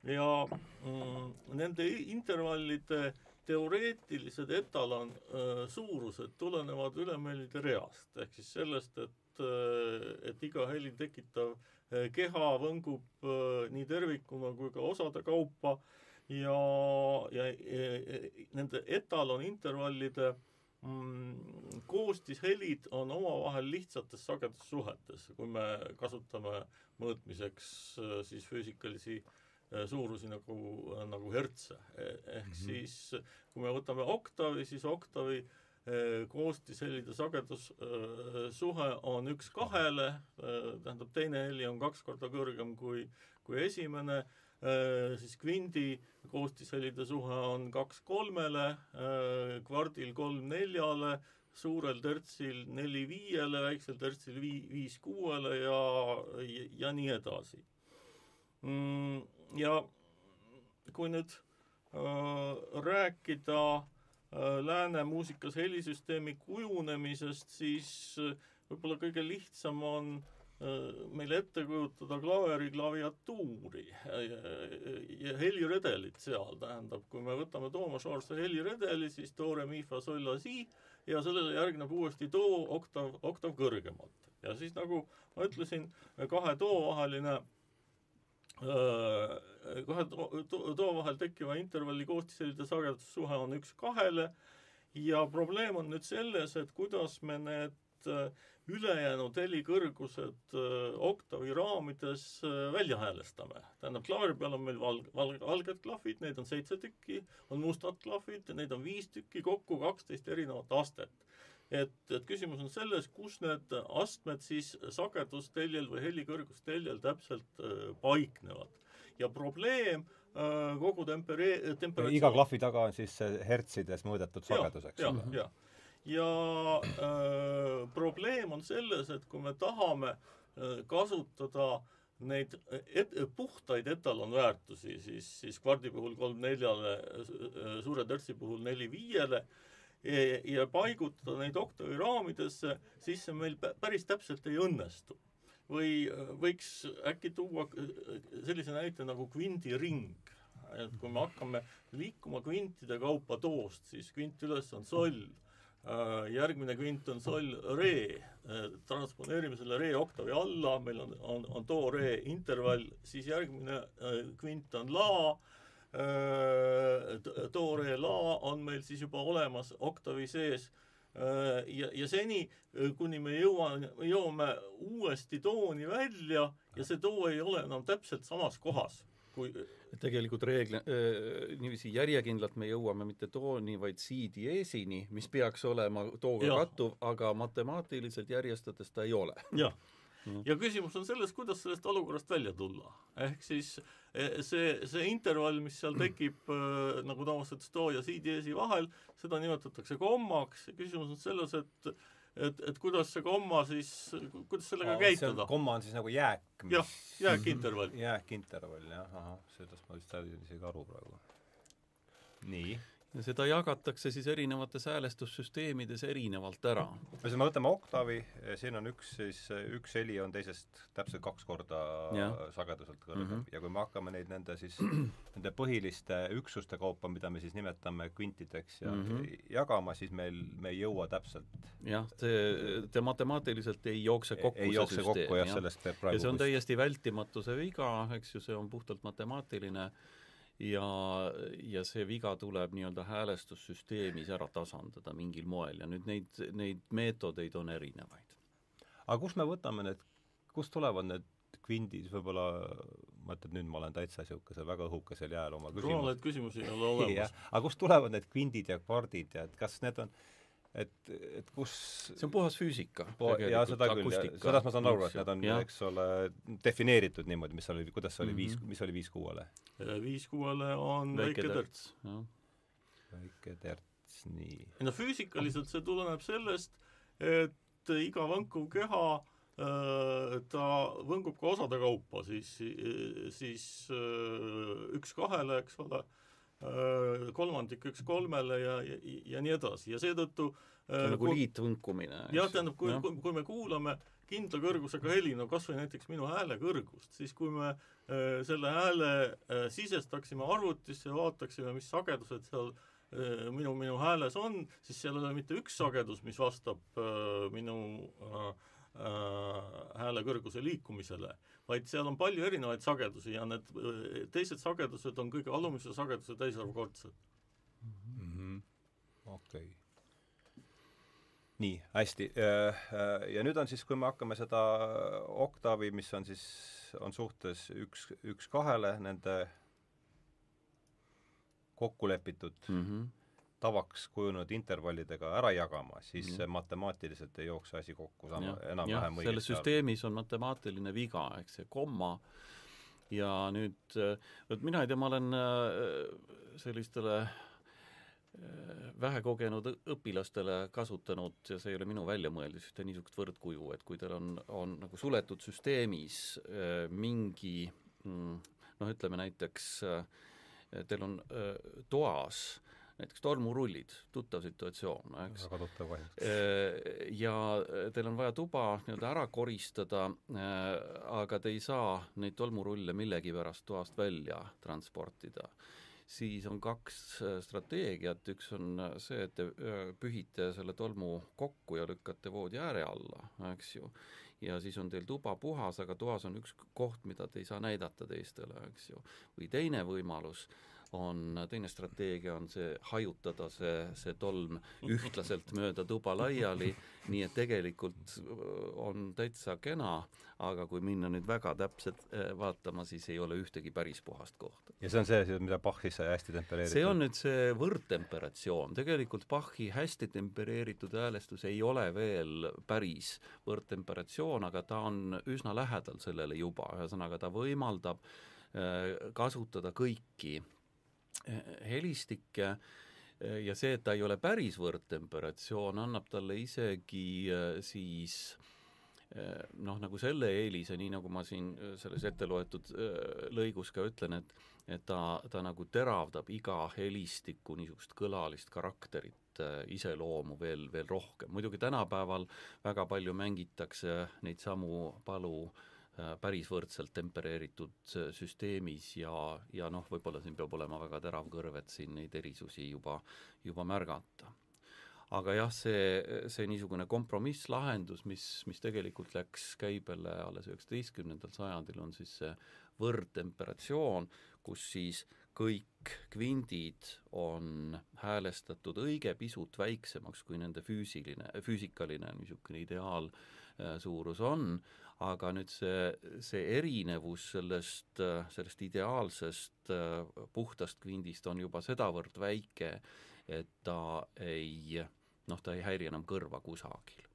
C: ja mm, nende intervallide teoreetilised etalon äh, suurused tulenevad ülemeelide reast, ehk siis sellest, et äh,, et iga heli tekitav keha võngub eh, nii tervikuna kui ka osade kaupa ja, ja, ja nende etalonintervallide mm, koostishelid on omavahel lihtsates sagedussuhetes, kui me kasutame mõõtmiseks eh, siis füüsikalisi suurusi nagu, nagu hertse. ehk mm -hmm. siis kui me võtame oktavi, siis oktavi Äh, koostishelide sagedussuhe äh, on üks kahele, äh, tähendab, teine heli on kaks korda kõrgem kui, kui esimene, siis kvindi koostishelide suhe on kaks kolmele, kvardil kolm neljale, suurel tertsil neli viiele, väiksel tertsil vii-, viis kuuele ja, ja, ja nii edasi. Mm, ja kui nüüd äh, rääkida äh, lääne muusikas helisüsteemi kujunemisest, siis võib-olla kõige lihtsam on meil ette kujutada klaveri klaviatuuri ja, ja heliredelit seal, tähendab, kui me võtame Toomas Vaarse heliredeli, siis do, re, mi, fa, sol, la, si ja sellele järgneb uuesti do oktav, oktav kõrgemalt. ja siis nagu ma ütlesin, kahe do vaheline kahe too vahel tekkiva intervalli koostishelide sagedussuhe on üks kahele ja probleem on nüüd selles, et kuidas me need ülejäänud helikõrgused oktavi raamides välja häälestame. tähendab, klaveri peal on meil valg-, valg-, valged klahvid, neid on seitse tükki, on mustad klahvid, neid on viis tükki, kokku kaksteist erinevat astet et, et küsimus on selles, kus need astmed siis sagedusteljel või helikõrgusteljel täpselt äh, paiknevad. ja probleem äh, kogu tempere-, temperatsioon
A: iga klahvi taga on siis hertsides mõõdetud sagedus, eks
C: ole? jah, ja äh, probleem on selles, et kui me tahame äh, kasutada neid et, puhtaid etalonväärtusi, siis, siis kvardi puhul kolm neljale, suure törtsi puhul neli viiele, ja paigutada neid oktavi raamidesse, siis see meil päris täpselt ei õnnestu. või äh, võiks äkki tuua äh, sellise näite nagu kvindiring, et kui me hakkame liikuma kvintide kaupa toost, siis kvint üles on soll, äh, järgmine kvint on soll re, transponeerime selle re oktavi alla, meil on, on, on do re intervall, siis järgmine kvint on la, do, re, la on meil siis juba olemas oktavi sees. Ja, ja seni, kuni me jõuame, jõuame uuesti tooni välja ja see too ei ole enam täpselt samas kohas, kui
B: tegelikult äh,, niiviisi järjekindlalt me jõuame mitte tooni, vaid si-diesini, mis peaks olema tooga kattuv, aga matemaatiliselt järjestades ta ei ole.
C: jah Mm. ja küsimus on selles, kuidas sellest olukorrast välja tulla. ehk siis e, see, see intervall, mis seal tekib, äh, nagu Toomas ütles, do ja si-diesi vahel, seda nimetatakse kommaks ja küsimus on selles, et et, et kuidas see komma siis, kuidas sellega Aa, käituda?
A: komma on siis nagu jääk,
C: mis jah, jääkintervall.
A: jääkintervall, jah, ahah, sellest ma vist sain isegi aru praegu. nii
B: ja seda jagatakse siis erinevates häälestussüsteemides erinevalt ära.
A: ühesõnaga, võtame oktaavi, siin on üks siis, üks heli on teisest täpselt kaks korda ja. sageduselt kõrgem mm. -hmm. ja kui me hakkame neid nende siis, nende põhiliste üksuste kaupa, mida me siis nimetame kvintideks ja mm -hmm. jagama, siis meil, me ei jõua täpselt
B: jah, see, te matemaatiliselt ei jookse kokku
A: ei jookse
B: süsteem,
A: kokku jah ja., sellest peab
B: praegu ja see on täiesti vältimatu, see viga, eks ju, see on puhtalt matemaatiline ja, ja see viga tuleb nii-öelda häälestussüsteemis ära tasandada mingil moel ja nüüd neid, neid meetodeid on erinevaid.
A: aga kust me võtame need, kust tulevad need kvindid, võib-olla ma ütlen, nüüd ma olen täitsa niisugusel väga õhukesel jääl oma
C: küsimus. rumalaid küsimusi ei ole olemas.
A: aga kust tulevad need kvindid ja kvardid ja et kas need on äh, et, et kus
B: see on puhas füüsika.
A: jaa, seda küll, sellest ma saan aru, et need on, eks ole, defineeritud niimoodi, mis oli, kuidas see oli mm, -hmm. viis, mis oli viis kuuele?
C: viis kuuele on väike terts.
A: väike terts, nii.
C: ei no füüsikaliselt see tuleneb sellest, et iga võnkuv keha ta võngub ka osade kaupa, siis, siis üks kahele, eks ole Äh, kolmandik üks kolmele ja, ja, ja nii edasi ja seetõttu
B: äh, nagu liitvõnkumine.
C: jah, tähendab, kui, kui, kui me kuulame kindla kõrgusega heli, no kas või näiteks minu hääle kõrgust, siis kui me äh, selle hääle äh, sisestaksime arvutisse ja vaataksime, mis sagedused seal äh, minu, minu hääles on, siis seal ei ole mitte üks sagedus, mis vastab äh, minu äh, äh, hääle kõrguse liikumisele, vaid seal on palju erinevaid sagedusi ja need äh, teised sagedused on kõige alumise sageduse täisarvkordsed
A: mm -hmm.. okei okay. nii, hästi. Äh, äh, ja nüüd on siis, kui me hakkame seda oktaavi, mis on siis, on suhtes üks, üks kahele, nende kokku lepitud mm -hmm tavaks kujunenud intervallidega ära jagama, siis mm. matemaatiliselt ei jookse asi kokku sama, enam-vähem
B: õigesti. selles süsteemis on matemaatiline viga, eks see komma ja nüüd, vot mina ei tea, ma olen äh, sellistele äh, vähekogenud õpilastele kasutanud ja see ei ole minu väljamõeldis, ühte niisugust võrdkuju, et kui teil on, on nagu suletud süsteemis äh, mingi mm, noh, ütleme näiteks teil on toas näiteks tolmurullid, tuttav situatsioon, eks.
A: väga tuttav kahjuks.
B: Äh, ja teil on vaja tuba nii-öelda ära koristada, äh, aga te ei saa neid tolmurulle millegipärast toast välja transportida siis on kaks äh, strateegiat, üks on see, et te pühite selle tolmu kokku ja lükkate voodi ääre alla, eks ju, ja siis on teil tuba puhas, aga toas on üks koht, mida te ei saa näidata teistele, eks ju. või teine võimalus on, teine strateegia on see hajutada see, see tolm ühtlaselt mööda tuba laiali, nii et tegelikult on täitsa kena, aga kui minna nüüd väga täpselt äh, vaatama, siis ei ole ühtegi päris puhast kohta.
A: ja see on see, mida Bachis sai hästi tempereeritud?
B: see on nüüd see võrdtemperatsioon, tegelikult Bachi hästi tempereeritud häälestus ei ole veel päris võrdtemperatsioon, aga ta on üsna lähedal sellele juba, ühesõnaga ta võimaldab äh, kasutada kõiki helistikke ja see, et ta ei ole päris võrdtemperatsioon, annab talle isegi äh, siis äh, noh, nagu selle eelise, nii nagu ma siin selles ette loetud lõigus ka ütlen, et et ta, ta nagu teravdab iga helistiku niisugust kõlalist karakterit, iseloomu veel, veel rohkem. muidugi tänapäeval väga palju mängitakse neid samu palu Äh, päris võrdselt tempereeritud äh, süsteemis ja, ja noh, võib-olla siin peab olema väga terav kõrv, et siin neid erisusi juba, juba märgata. aga jah, see, see niisugune kompromisslahendus, mis, mis tegelikult läks käibele alles üheksateistkümnendal sajandil, on siis see võrdtemperatsioon, kus siis kõik kvindid on häälestatud õige pisut väiksemaks, kui nende füüsiline, füüsikaline niisugune ideaal äh, on, aga nüüd see, see erinevus sellest, sellest ideaalsest puhtast kvindist on juba sedavõrd väike, et ta ei noh, ta ei häiri enam kõrva kusagil.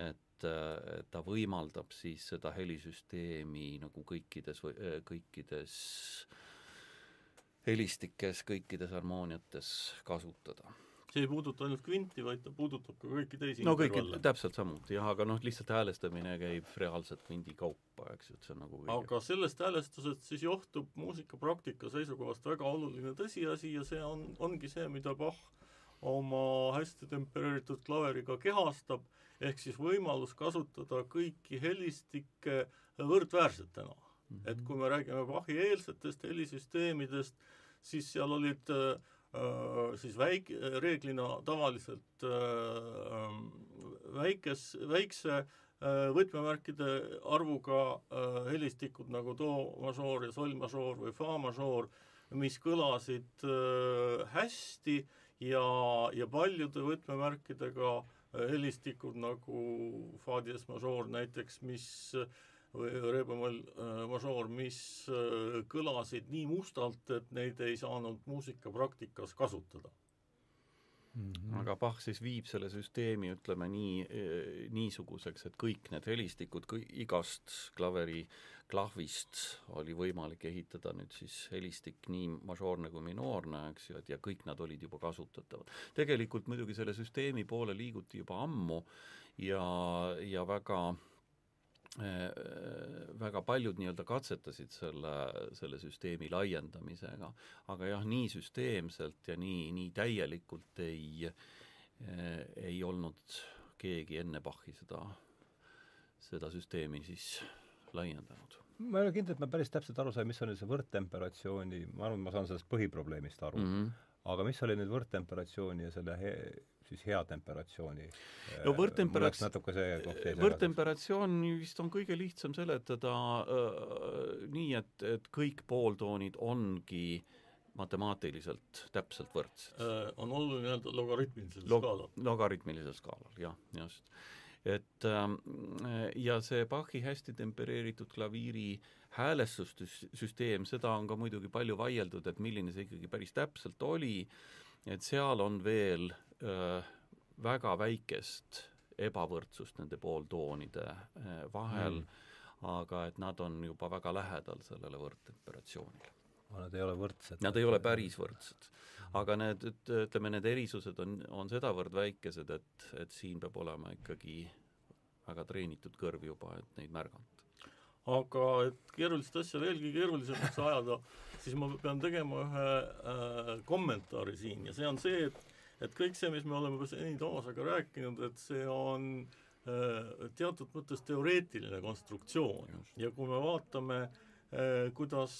B: et, ta võimaldab siis seda helisüsteemi nagu kõikides, kõikides helistikes, kõikides harmooniates kasutada
C: see ei puuduta ainult kvinti, vaid ta puudutab ka kõiki teisi
B: no kõiki, täpselt samuti jah, aga noh, lihtsalt häälestamine käib reaalselt kvindi kaupa, eks ju, et see on nagu kõige...
C: aga sellest häälestusest siis johtub muusikapraktika seisukohast väga oluline tõsiasi ja see on, ongi see, mida Bach oma hästi tempereeritud klaveriga kehastab, ehk siis võimalus kasutada kõiki helistikke võrdväärsetena mm. -hmm. et kui me räägime Bachi eelsetest helisüsteemidest, siis seal olid Äh, siis väik-, reeglina tavaliselt äh, väikes, väikse äh, võtmemärkide arvuga helistikud nagu do mažoor ja sol mažoor või fa mažoor, mis kõlasid hästi ja, ja paljude võtmemärkidega helistikud nagu fa dies mažoor näiteks, mis või Rebemel äh, mažoor, mis äh, kõlasid nii mustalt, et neid ei saanud muusikapraktikas kasutada
B: Mm -hmm. aga Bach siis viib selle süsteemi, ütleme nii, äh, niisuguseks, et kõik need helistikud, igast klaveri klahvist oli võimalik ehitada nüüd siis helistik nii mažoorne kui minoorne, eks ju, et ja kõik nad olid juba kasutatavad. tegelikult muidugi selle süsteemi poole liiguti juba ammu ja, ja väga äh, Äh, väga paljud nii-öelda katsetasid selle, selle süsteemi laiendamisega, aga jah, nii süsteemselt ja nii, nii täielikult ei, äh, ei olnud keegi enne Bachi seda, seda süsteemi siis laiendanud.
A: ma ei ole kindel, et ma päris täpselt aru sain, mis on nüüd see võrdtemperatsiooni, ma arvan, ma saan sellest põhiprobleemist aru mm, -hmm. aga mis oli nüüd võrdtemperatsiooni ja selle he siis hea temperatsiooni.
B: no
A: koht
B: jäi võrdtemperatsioon vist on kõige lihtsam seletada äh, nii, et, et kõik pooltoonid ongi matemaatiliselt täpselt võrdsed
C: äh,. on oluline öelda logaritmilisel Log skaalal.
B: logaritmilisel skaalal, jah, just. et ähm, ja see Bachi hästi tempereeritud klaviiri häälestussüsteem, seda on ka muidugi palju vaieldud, et milline see ikkagi päris täpselt oli, et seal on veel väga väikest ebavõrdsust nende pooltoonide vahel mm., aga et nad on juba väga lähedal sellele võrdtemperatsioonile.
A: Nad ei ole võrdsed?
B: Nad ei ole päris võrdsed. aga need, ütleme, need erisused on, on sedavõrd väikesed, et, et siin peab olema ikkagi väga treenitud kõrv juba, et neid märgata.
C: aga et keerulist asja veelgi keerulisemaks ajada, siis ma pean tegema ühe äh, kommentaari siin ja see on see, et et kõik see, mis me oleme juba seni Toomasega rääkinud, et see on äh, teatud mõttes teoreetiline konstruktsioon. Ja kui me vaatame äh, kuidas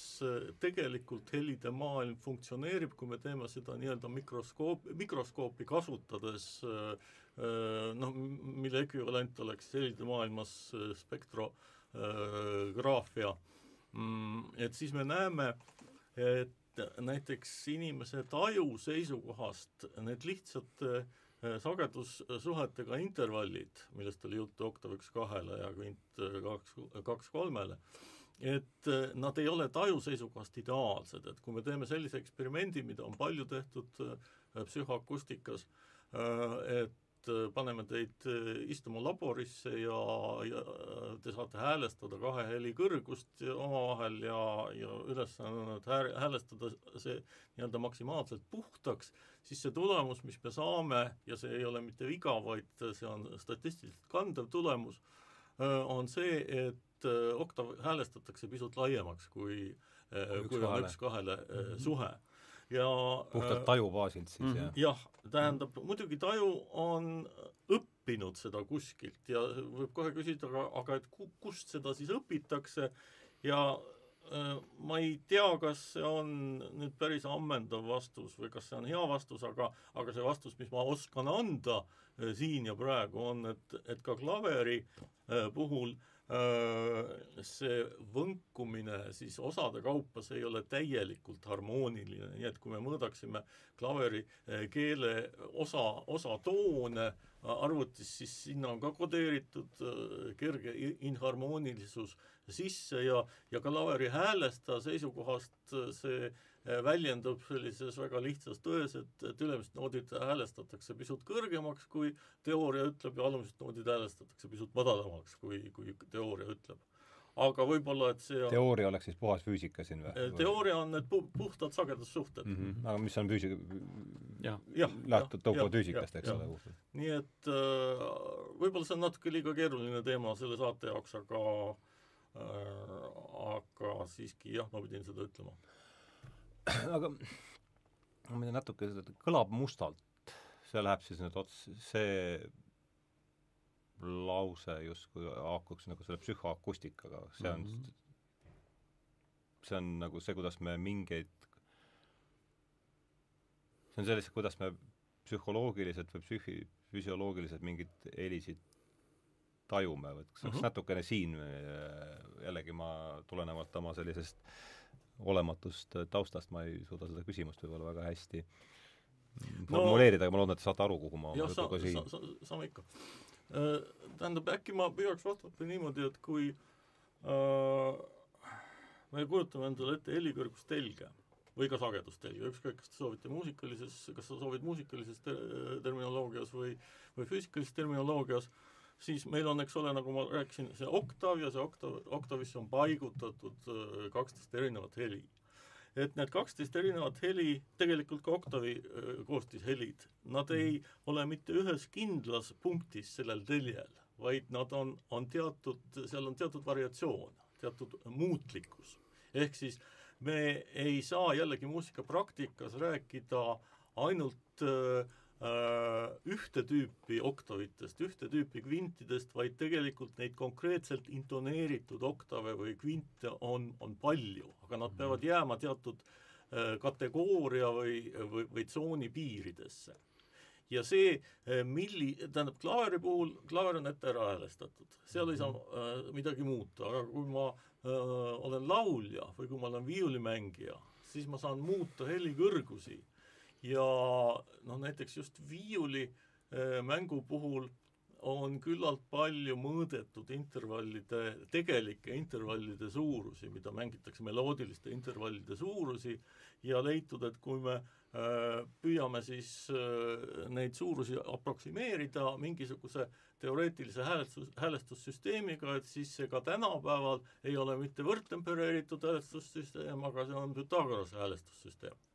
C: tegelikult helide maailm funktsioneerib, kui me teeme seda nii-öelda mikroskoop, mikroskoopi kasutades äh, äh noh, mille ekvivalent oleks helide maailmas äh, spektrograafia, mm, et siis me näeme, et näiteks inimese taju seisukohast need lihtsad äh, sagedussuhetega intervallid, millest oli juttu oktav üks kahele ja kvint kaks, kaks kolmele, et äh, nad ei ole taju seisukohast ideaalsed, et kui me teeme sellise eksperimendi, mida on palju tehtud psühhoakustikas, et Äh, paneme teid äh, istuma laborisse ja, ja te saate häälestada kahe heli kõrgust omavahel ja, ja ülesanne on hääl, häälestada see nii-öelda maksimaalselt puhtaks, siis see tulemus, mis me saame, ja see ei ole mitte viga, vaid see on statistiliselt kandev tulemus, äh, on see, et oktav häälestatakse pisut laiemaks kui, kui on üks kahele. suhe ja
A: puhtalt äh, taju baasilt siis mm, -hmm. jah?
C: jah, tähendab, muidugi taju on õppinud seda kuskilt ja võib kohe küsida, aga, aga et ku, kust seda siis õpitakse ja äh, ma ei tea, kas see on nüüd päris ammendav vastus või kas see on hea vastus, aga, aga see vastus, mis ma oskan anda äh, siin ja praegu, on, et, et ka klaveri puhul Äh, see võnkumine siis osade kaupa, see ei ole täielikult harmooniline, nii et kui me mõõdaksime klaveri äh, keele osa, osatoone arvutis, siis sinna on ka kodeeritud äh, kerge inharmoonilisus sisse ja, ja klaveri häälestaja seisukohast see Eh, väljendub sellises väga lihtsas tões, et, et ülemised noodid häälestatakse pisut kõrgemaks, kui teooria ütleb, ja alumised noodid häälestatakse pisut madalamaks, kui, kui teooria ütleb. aga võib-olla, et see on
A: teooria oleks siis puhas füüsika siin või?
C: Eh, teooria on need pu-, puhtad sagedussuhted
A: mm. -hmm. aga mis on füüsika? lähtud tõukuvad füüsikast, eks ole.
C: nii et äh, võib-olla see on natuke liiga keeruline teema selle saate jaoks, aga äh, aga siiski jah, ma pidin seda ütlema
A: aga ma ei tea, natuke seda kõlab mustalt, see läheb siis nüüd ots-, see lause justkui haakuks nagu selle psühhoakustikaga, see on mm, -hmm. see on nagu see, kuidas me mingeid, see on sellist, kuidas me psühholoogiliselt või psühhi-, füsioloogiliselt mingeid helisid tajume, et kas mm -hmm. natukene siin jällegi ma tulenevalt oma sellisest äh, olematust taustast ma ei suuda seda küsimust võib-olla väga hästi formuleerida no,, aga ma loodan, et te saate aru, kuhu ma
C: jah, sa, sa, sa, saame ikka. Äh, tähendab, äkki ma püüaks vastata niimoodi, et kui äh, me kujutame endale ette helikõrgust telge või ka sagedustelge, ükskõik, kas te soovite muusikalises, kas sa soovid muusikalises ter terminoloogias või, või füüsikalises terminoloogias äh,, siis meil on, eks ole, nagu ma rääkisin, see oktav ja see oktav, oktavisse on paigutatud äh, kaksteist erinevat heli. et need kaksteist erinevat heli, tegelikult ka oktavi äh, koostishelid, nad ei mm. ole mitte ühes kindlas punktis sellel teljel, vaid nad on, on teatud, seal on teatud variatsioon, teatud muutlikkus. ehk siis me ei saa jällegi muusikapraktikas rääkida ainult Äh, ühte tüüpi oktavitest, ühte tüüpi kvintidest, vaid tegelikult neid konkreetselt intoneeritud oktave või kvinte on, on palju, aga nad peavad jääma teatud äh, kategooria või, või, või tsooni piiridesse. ja see, äh, milli-, tähendab klaveri puhul, klaver on ette ära häälestatud, seal ei saa äh, midagi muuta, aga kui ma äh, olen laulja või kui ma olen viiulimängija, siis ma saan muuta helikõrgusi ja noh, näiteks just viiuli äh, mängu puhul on küllalt palju mõõdetud intervallide, tegelike intervallide suurusi, mida mängitakse, meloodiliste intervallide suurusi, ja leitud, et kui me äh, püüame siis äh, neid suurusi aproksimeerida mingisuguse teoreetilise häälestus, häälestussüsteemiga, et siis see ka tänapäeval ei ole mitte võrdtempereeritud häälestussüsteem, aga see on Pythagorase häälestussüsteem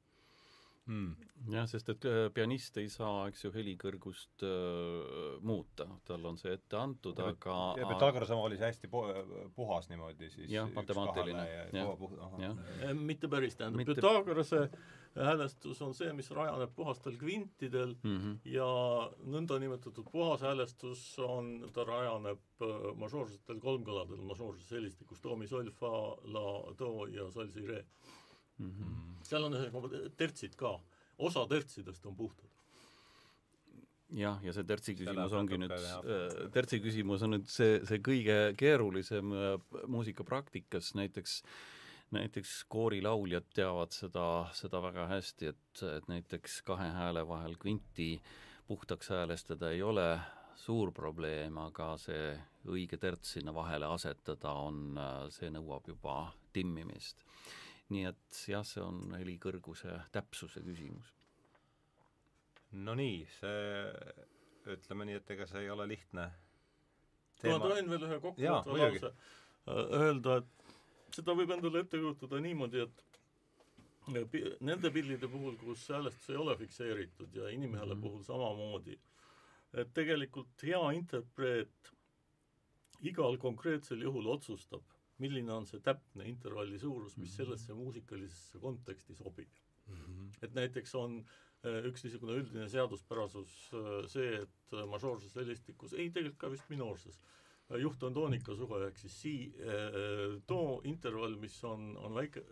A: mm.
B: jah, sest et äh, pianist ei saa, eks ju, helikõrgust äh, muuta, tal on see ette antud, aga
A: ja Pythagorase oma oli see hästi pu-, puhas niimoodi siis
B: jah, matemaatiline, jah,
C: jah. mitte päris, tähendab mitte... Pythagorase häälestus on see, mis rajaneb puhastel kvintidel mm -hmm. ja nõndanimetatud puhas häälestus on, ta rajaneb äh, mažoorsetel kolmkõladel, mažoorses helistikus do, mi, sol, fa, la, do ja sol, si, re mm. -hmm. seal on tertsid ka, osa tertsidest on puhtad.
B: Jah, ja see tertsi küsimus ongi nüüd, äh, tertsi küsimus on nüüd see, see kõige keerulisem äh, muusikapraktikas, näiteks näiteks koorilauljad teavad seda, seda väga hästi, et, et näiteks kahe hääle vahel kvinti puhtaks häälestada ei ole suur probleem, aga see õige terts sinna vahele asetada on, äh, see nõuab juba timmimist nii et jah, see on heli kõrguse täpsuse küsimus.
A: no nii, see ütleme nii, et ega see ei ole lihtne
C: teema. ma tohin veel ühe kokkuvõtva lause äh, öelda, et seda võib endale ette kujutada niimoodi, et nende pillide puhul, kus häälestus ei ole fikseeritud ja inimhääle mm -hmm. puhul samamoodi, et tegelikult hea interpreet igal konkreetsel juhul otsustab, milline on see täpne intervalli suurus, mis mhm. sellesse muusikalisesse konteksti sobib mm. -hmm. et näiteks on äh, üks niisugune üldine seaduspärasus äh, see, et äh, mažoorses helistikus, ei tegelikult ka vist minoorses, juht on toonika suhe, ehk siis si-, too intervall, mis on, on väike,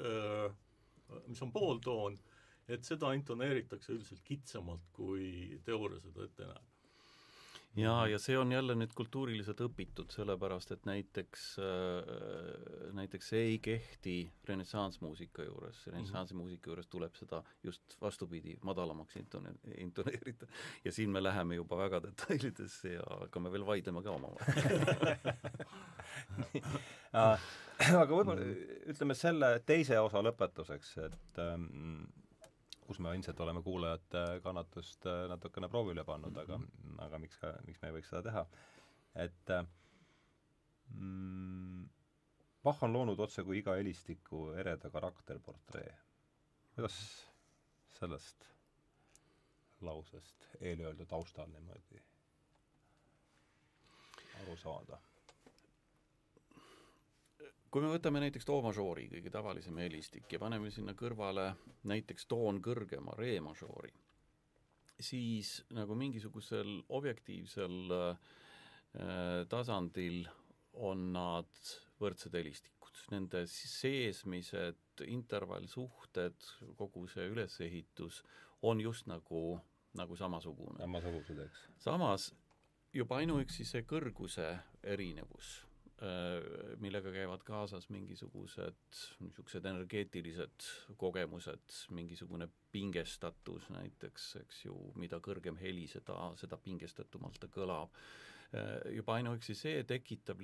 C: mis on pooltoon, et seda intoneeritakse üldiselt kitsamalt, kui teooria seda ette näeb
B: jaa, ja see on jälle nüüd kultuuriliselt õpitud, sellepärast et näiteks äh,, näiteks see ei kehti renessanssmuusika juures, renessansimuusika juures tuleb seda just vastupidi, madalamaks intone-, intoneerida. ja siin me läheme juba väga detailidesse ja hakkame veel vaidlema ka omavahel.
A: Aga võib-olla ütleme selle teise osa lõpetuseks, et ähm, kus me ilmselt oleme kuulajate kannatust äh, natukene proovile pannud, aga mm, -hmm. aga miks ka, miks me ei võiks seda teha. et äh, mm, Bach on loonud otse kui iga helistiku ereda karakterportree. kuidas sellest lausest eelöeldu taustal niimoodi aru saada?
B: Kui me võtame näiteks do mažoori, kõige tavalisem helistik, ja paneme sinna kõrvale näiteks toon kõrgema re mažoori, siis nagu mingisugusel objektiivsel äh, tasandil on nad võrdsed helistikud. Nende seesmised intervallsuhted, kogu see ülesehitus on just nagu, nagu samasugune.
A: samasugused, eks.
B: samas juba ainuüksi see kõrguse erinevus millega käivad kaasas mingisugused niisugused energeetilised kogemused, mingisugune pingestatus näiteks, eks ju, mida kõrgem heli, seda, seda pingestatumalt ta kõlab. Äh, juba ainuüksi see tekitab,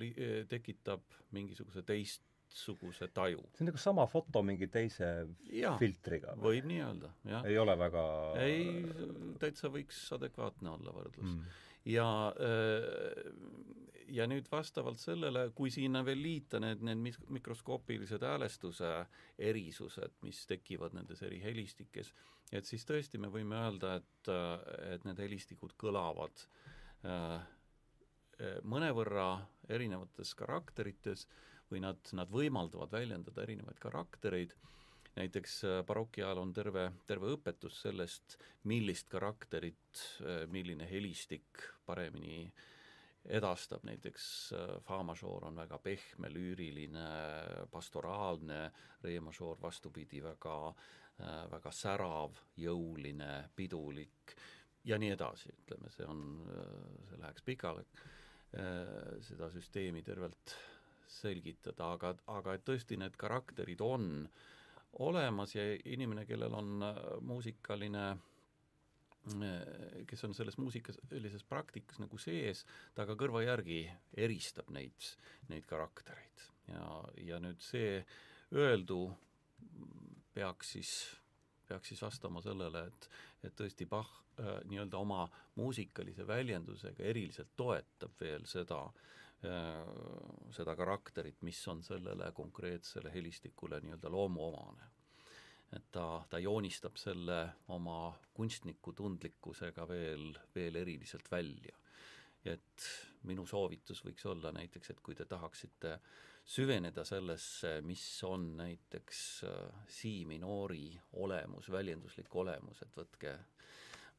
B: tekitab mingisuguse teistsuguse taju.
A: see on nagu sama foto mingi teise ja, filtriga
B: või? võib nii öelda, jah.
A: ei ole väga
B: ei, täitsa võiks adekvaatne olla võrdlus mm. Ja äh, ja nüüd vastavalt sellele, kui sinna veel liita need, need mikroskoopilised häälestuse erisused, mis tekivad nendes eri helistikes, et siis tõesti me võime öelda, et, et need helistikud kõlavad äh, mõnevõrra erinevates karakterites või nad, nad võimaldavad väljendada erinevaid karaktereid, näiteks äh, baroki ajal on terve, terve õpetus sellest, millist karakterit, äh, milline helistik paremini äh, edastab, näiteks äh, fa-mažoor on väga pehme, lüüriline, pastoraalne, re-mažoor vastupidi, väga, äh, väga särav, jõuline, pidulik ja nii edasi, ütleme, see on, äh, see läheks pikale, seda süsteemi tervelt selgitada, aga, aga et tõesti need karakterid on olemas ja inimene, kellel on muusikaline äh, Äh, kes on selles muusikalises praktikas nagu sees, ta ka kõrva järgi eristab neid, neid karaktereid. ja, ja nüüd see öeldu peaks siis, peaks siis vastama sellele, et, et tõesti Bach äh, nii-öelda oma muusikalise väljendusega eriliselt toetab veel seda äh,, seda karakterit, mis on sellele konkreetsele helistikule nii-öelda loomuomane et ta, ta joonistab selle oma kunstniku tundlikkusega veel, veel eriliselt välja. et minu soovitus võiks olla näiteks, et kui te tahaksite süveneda sellesse, mis on näiteks äh, si minoori olemus, väljenduslik olemus, et võtke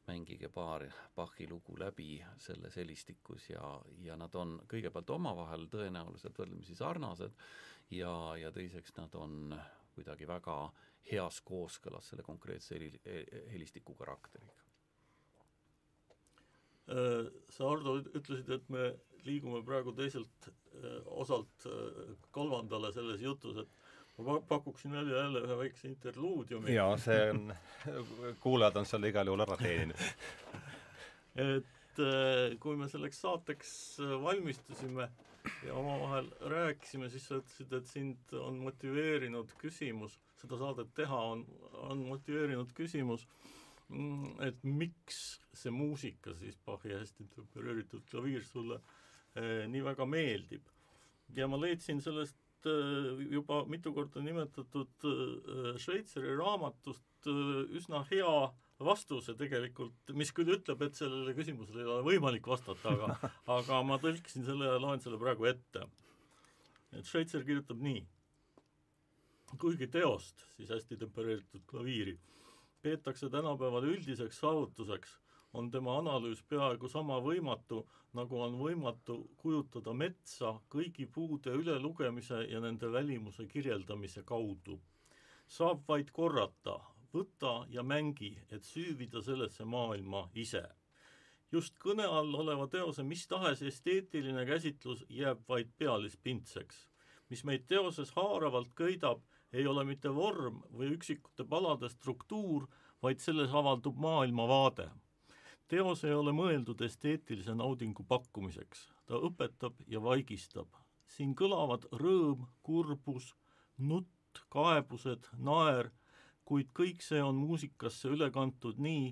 B: mängige paar Bachi lugu läbi selles helistikus ja, ja nad on kõigepealt omavahel tõenäoliselt võrdlemisi sarnased ja, ja teiseks nad on kuidagi väga heas kooskõlas selle konkreetse heli, helistiku karakteriga.
C: Äh, sa, Ardo, ütlesid, et me liigume praegu teiselt äh, osalt äh, kolmandale selles jutus, et ma pakuksin välja jälle ühe väikse interluudiumi.
A: jaa, see on, kuulajad on selle igal juhul ära teeninud
C: et kui me selleks saateks valmistusime ja omavahel rääkisime, siis sa ütlesid, et sind on motiveerinud küsimus, seda saadet teha on, on motiveerinud küsimus, mm, et miks see muusika siis, Bachi hästi tempereeritud klaviir sulle eh, nii väga meeldib. ja ma leidsin sellest eh, juba mitu korda nimetatud eh, Šveitseri raamatust eh, üsna hea vastuse tegelikult, mis küll ütleb, et sellele küsimusele ei ole võimalik vastata, aga aga ma tõlkisin selle ja loen selle praegu ette. et Schweitzer kirjutab nii. kuigi teost, siis hästi tempereeritud klaviiri, peetakse tänapäeval üldiseks saavutuseks, on tema analüüs peaaegu sama võimatu, nagu on võimatu kujutada metsa kõigi puude ülelugemise ja nende välimuse kirjeldamise kaudu. saab vaid korrata, võta ja mängi, et süüvida sellesse maailma ise. just kõne all oleva teose mis tahes esteetiline käsitlus jääb vaid pealispindseks. mis meid teoses haaravalt köidab, ei ole mitte vorm või üksikute palade struktuur, vaid selles avaldub maailmavaade. Teos ei ole mõeldud esteetilise naudingu pakkumiseks, ta õpetab ja vaigistab. siin kõlavad rõõm, kurbus, nutt, kaebused, naer kuid kõik see on muusikasse üle kantud nii,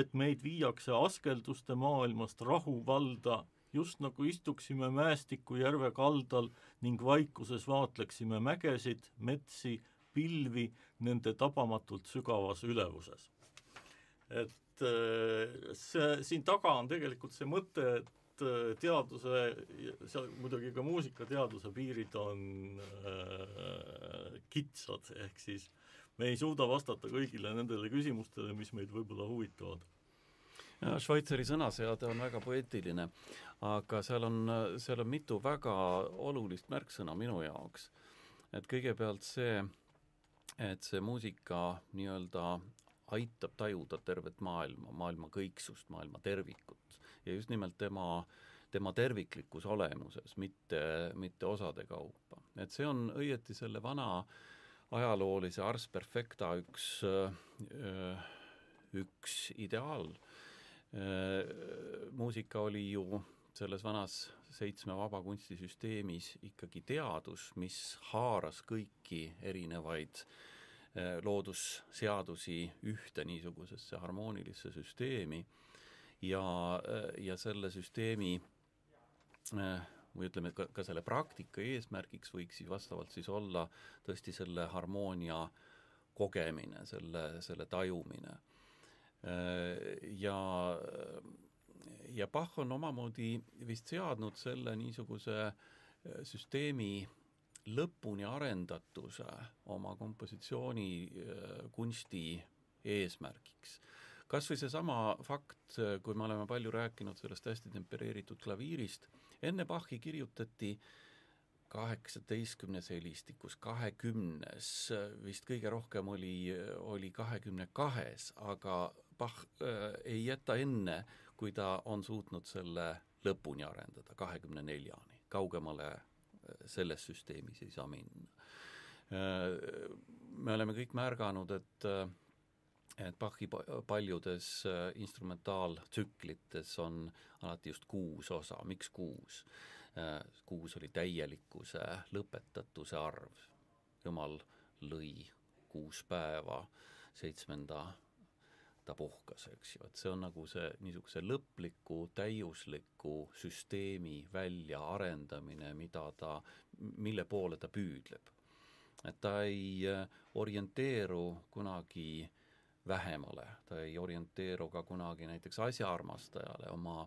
C: et meid viiakse askelduste maailmast rahuvalda, just nagu istuksime Mäestiku järve kaldal ning vaikuses vaatleksime mägesid, metsi, pilvi nende tabamatult sügavas ülevuses. et äh, see, siin taga on tegelikult see mõte, et äh, teaduse, seal muidugi ka muusikateaduse piirid on äh, kitsad, ehk siis me ei suuda vastata kõigile nendele küsimustele, mis meid võib-olla huvitavad.
B: Schweizeri sõnaseade on väga poeetiline, aga seal on, seal on mitu väga olulist märksõna minu jaoks. et kõigepealt see, et see muusika nii-öelda aitab tajuda tervet maailma, maailma kõiksust, maailma tervikut ja just nimelt tema tema terviklikus olemuses, mitte, mitte osade kaupa. et see on õieti selle vana ajaloolise Ars Perfecta üks, äh, üks ideaal. Äh, muusika oli ju selles vanas seitsme vabakunstisüsteemis ikkagi teadus, mis haaras kõiki erinevaid äh, loodusseadusi ühte niisugusesse harmoonilisse süsteemi ja, ja selle süsteemi või ütleme, ka, ka selle praktika eesmärgiks võiks siis vastavalt siis olla tõesti selle harmoonia kogemine, selle, selle tajumine. Ja, ja Bach on omamoodi vist seadnud selle niisuguse süsteemi lõpuni arendatuse oma kompositsiooni kunsti eesmärgiks. Kas või seesama fakt, kui me oleme palju rääkinud sellest hästi tempereeritud klaviirist, enne Bachi kirjutati kaheksateistkümnes helistikus, kahekümnes, vist kõige rohkem oli, oli kahekümne kahes, aga Bach äh, ei jäta enne, kui ta on suutnud selle lõpuni arendada, kahekümne neljani, kaugemale äh, selles süsteemis ei saa minna äh,. Me oleme kõik märganud, et äh, et Bachi paljudes äh, instrumentaaltsüklites on alati just kuus osa, miks kuus? Kuus oli täielikkuse lõpetatuse arv. jumal lõi kuus päeva, seitsmenda ta puhkas, eks ju, et see on nagu see niisuguse lõpliku täiusliku süsteemi väljaarendamine, mida ta, mille poole ta püüdleb. Et ta ei äh, orienteeru kunagi vähemale, ta ei orienteeru ka kunagi näiteks asjaarmastajale oma,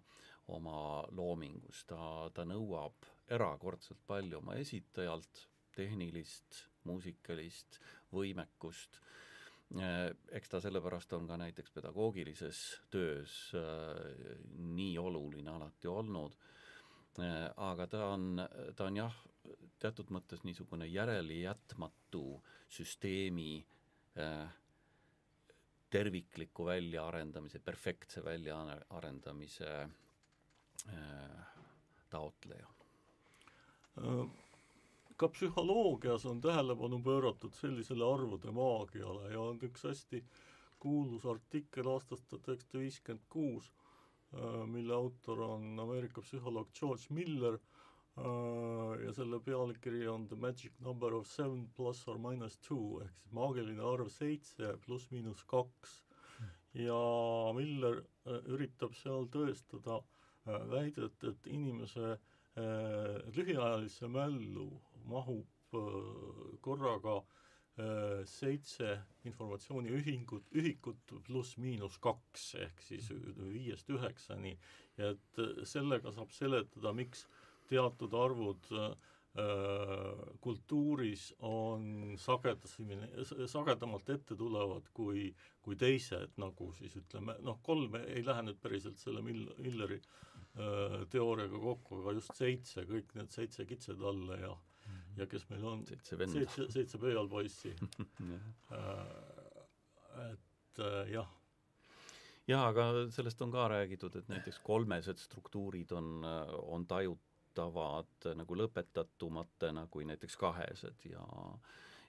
B: oma loomingus, ta, ta nõuab erakordselt palju oma esitajalt, tehnilist, muusikalist võimekust, äh, eks ta sellepärast on ka näiteks pedagoogilises töös äh, nii oluline alati olnud, aga ta on, ta on jah, teatud mõttes niisugune järelejätmatu süsteemi äh, tervikliku väljaarendamise, perfektse väljaarendamise äh, taotleja.
C: Ka psühholoogias on tähelepanu pööratud sellisele arvude maagiale ja on üks hästi kuulus artikkel aastast tuhat üheksasada viiskümmend kuus, äh, mille autor on Ameerika psühholoog George Miller Äh, ja selle pealkiri on The magic number of seven plus or minus two ehk siis maagiline arv seitse pluss miinus kaks. ja Miller äh, üritab seal tõestada väidet, et inimese lühiajalisse mällu mahub korraga seitse informatsiooniühingut, ühikut pluss miinus kaks ehk siis viiest üheksani. Et sellega saab seletada, miks teatud arvud kultuuris on sagedasemini, sagedamalt ette tulevad kui, kui teised, nagu siis ütleme, noh, kolm ei lähe nüüd päriselt selle Mill-, Milleri teooriaga kokku, aga just seitse, kõik need seitse kitsetalla ja ja kes meil on,
B: seitse venda,
C: seitse, seitse pöialpoissi äh, et äh, jah.
B: Jaa, aga sellest on ka räägitud, et näiteks kolmesed struktuurid on, on tajut-, nähtavad nagu lõpetatumatena kui näiteks kahesed ja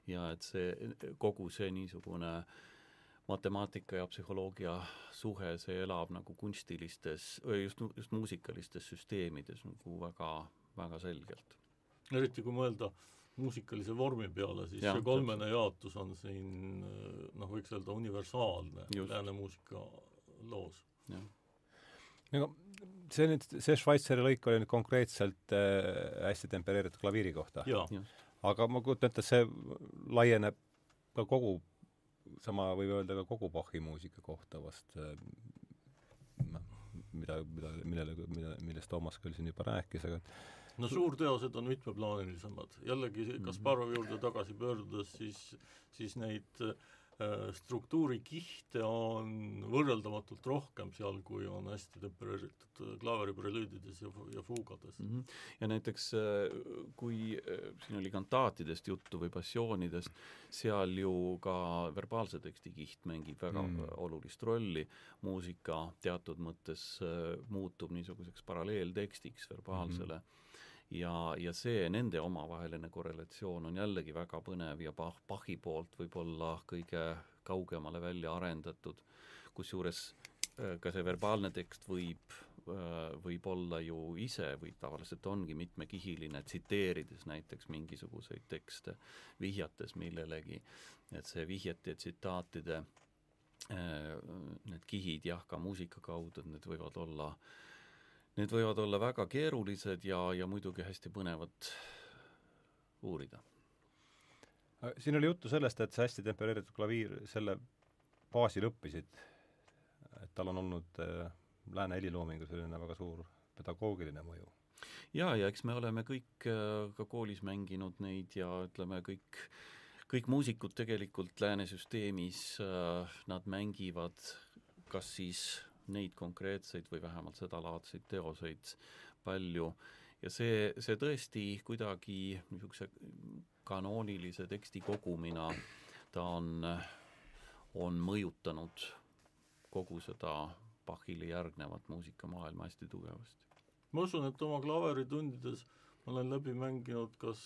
B: ja et see, kogu see niisugune matemaatika ja psühholoogia suhe, see elab nagu kunstilistes, just, just muusikalistes süsteemides nagu väga, väga selgelt.
C: Eriti kui mõelda muusikalise vormi peale, siis ja, see kolmene jaotus on siin noh, võiks öelda universaalne lääne muusika loos.
A: no see nüüd, see Schweizeri lõik oli nüüd konkreetselt äh, hästi tempereeritud klaviiri kohta. aga ma kujutan ette, see laieneb ka kogu, sama võib öelda ka kogu Bachi muusika kohta vast äh,, mida, mida, millele, mida, millest Toomas küll siin juba rääkis, aga
C: no suurteosed on mitmeplaanilisemad. jällegi Kasparovi juurde tagasi pöördudes, siis, siis neid äh, struktuurikihte on võrreldamatult rohkem seal, kui on hästi tempereeritud äh, klaaveriprelüüdides ja, ja fuugades mm.
B: -hmm. ja näiteks äh, kui siin oli kantaatidest juttu või passioonidest, seal ju ka verbaalse teksti kiht mängib väga mm. -hmm. olulist rolli, muusika teatud mõttes muutub niisuguseks paralleeltekstiks verbaalsele mm. -hmm ja, ja see nende omavaheline korrelatsioon on jällegi väga põnev ja Bach, Bachi poolt võib-olla kõige kaugemale välja arendatud, kusjuures äh, ka see verbaalne tekst võib, äh, võib olla ju ise või tavaliselt ongi mitmekihiline, tsiteerides näiteks mingisuguseid tekste, vihjates millelegi, et see vihjete ja tsitaatide äh, need kihid jah, ka muusika kaudu, need võivad olla äh, Need võivad olla väga keerulised ja, ja muidugi hästi põnevad uurida.
A: siin oli juttu sellest, et see hästi tempereeritud klaviir, selle baasil õppisid, et tal on olnud äh, lääne heliloomingu selline väga suur pedagoogiline mõju.
B: jaa, ja eks me oleme kõik äh, ka koolis mänginud neid ja ütleme, kõik kõik muusikud tegelikult lääne süsteemis äh,, nad mängivad kas siis neid konkreetseid või vähemalt sedalaadseid teoseid palju ja see, see tõesti kuidagi niisuguse kanoonilise teksti kogumina ta on, on mõjutanud kogu seda Bachile järgnevat muusikamaailma hästi tugevasti.
C: ma usun, et oma klaveritundides ma olen läbi mänginud kas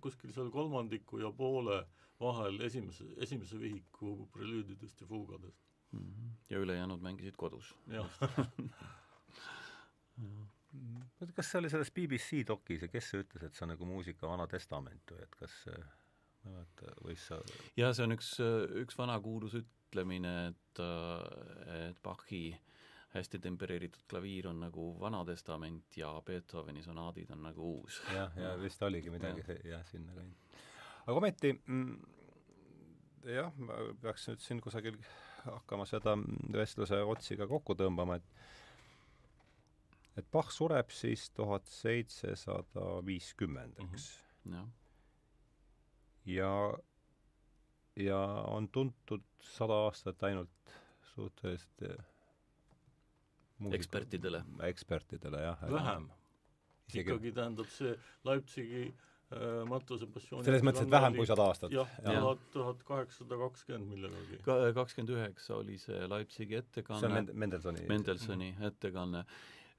C: kuskil seal kolmandiku ja poole vahel esimese, esimese vihiku prelüüdidest ja fuugadest.
B: Ja ülejäänud mängisid kodus.
C: jah.
A: Oota, kas see oli selles BBC dokis ja kes see ütles, et see on nagu muusika Vana Testament või et kas see ma ei mäleta, võis sa
B: jaa, see on üks, üks vana kuulus ütlemine, et, et Bachi hästi tempereeritud klaviir on nagu Vana Testament ja Beethoveni sonaadid on nagu uus.
A: jah, ja vist oligi midagi jah, sinna läinud. Aga ometi mm, jah, ma peaks nüüd siin kusagil hakkama seda vestluse otsi ka kokku tõmbama, et et Bach sureb siis tuhat seitsesada viiskümmend, eks.
B: -hmm.
A: ja ja on tuntud sada aastat ainult suhteliselt eh,
B: ekspertidele.
A: ekspertidele, jah.
C: vähem. ikkagi tähendab see Leipzigi matuse passiooni
A: selles mõttes, et vähem kui sada aastat?
C: jah, tuhat, tuhat kaheksasada kakskümmend millegagi.
B: kakskümmend üheksa oli see Leipzigi ettekanne. see
A: on Mend-, Mendelsoni
B: Mendelsoni ettekanne.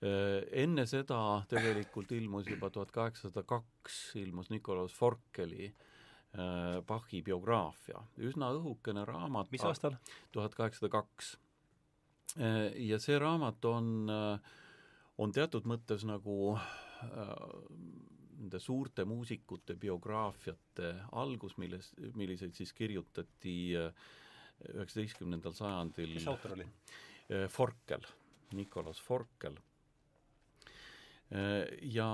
B: Äh, enne seda tegelikult ilmus juba tuhat kaheksasada kaks, ilmus Nikolaus Forkeli äh, Bachi biograafia, üsna õhukene raamat.
A: mis aastal?
B: tuhat kaheksasada kaks. Äh, ja see raamat on, on teatud mõttes nagu nende suurte muusikute biograafiate algus, milles, milliseid siis kirjutati üheksateistkümnendal sajandil
A: kes autor oli?
B: Forkel, Nikolaus Forkel Äh, ja,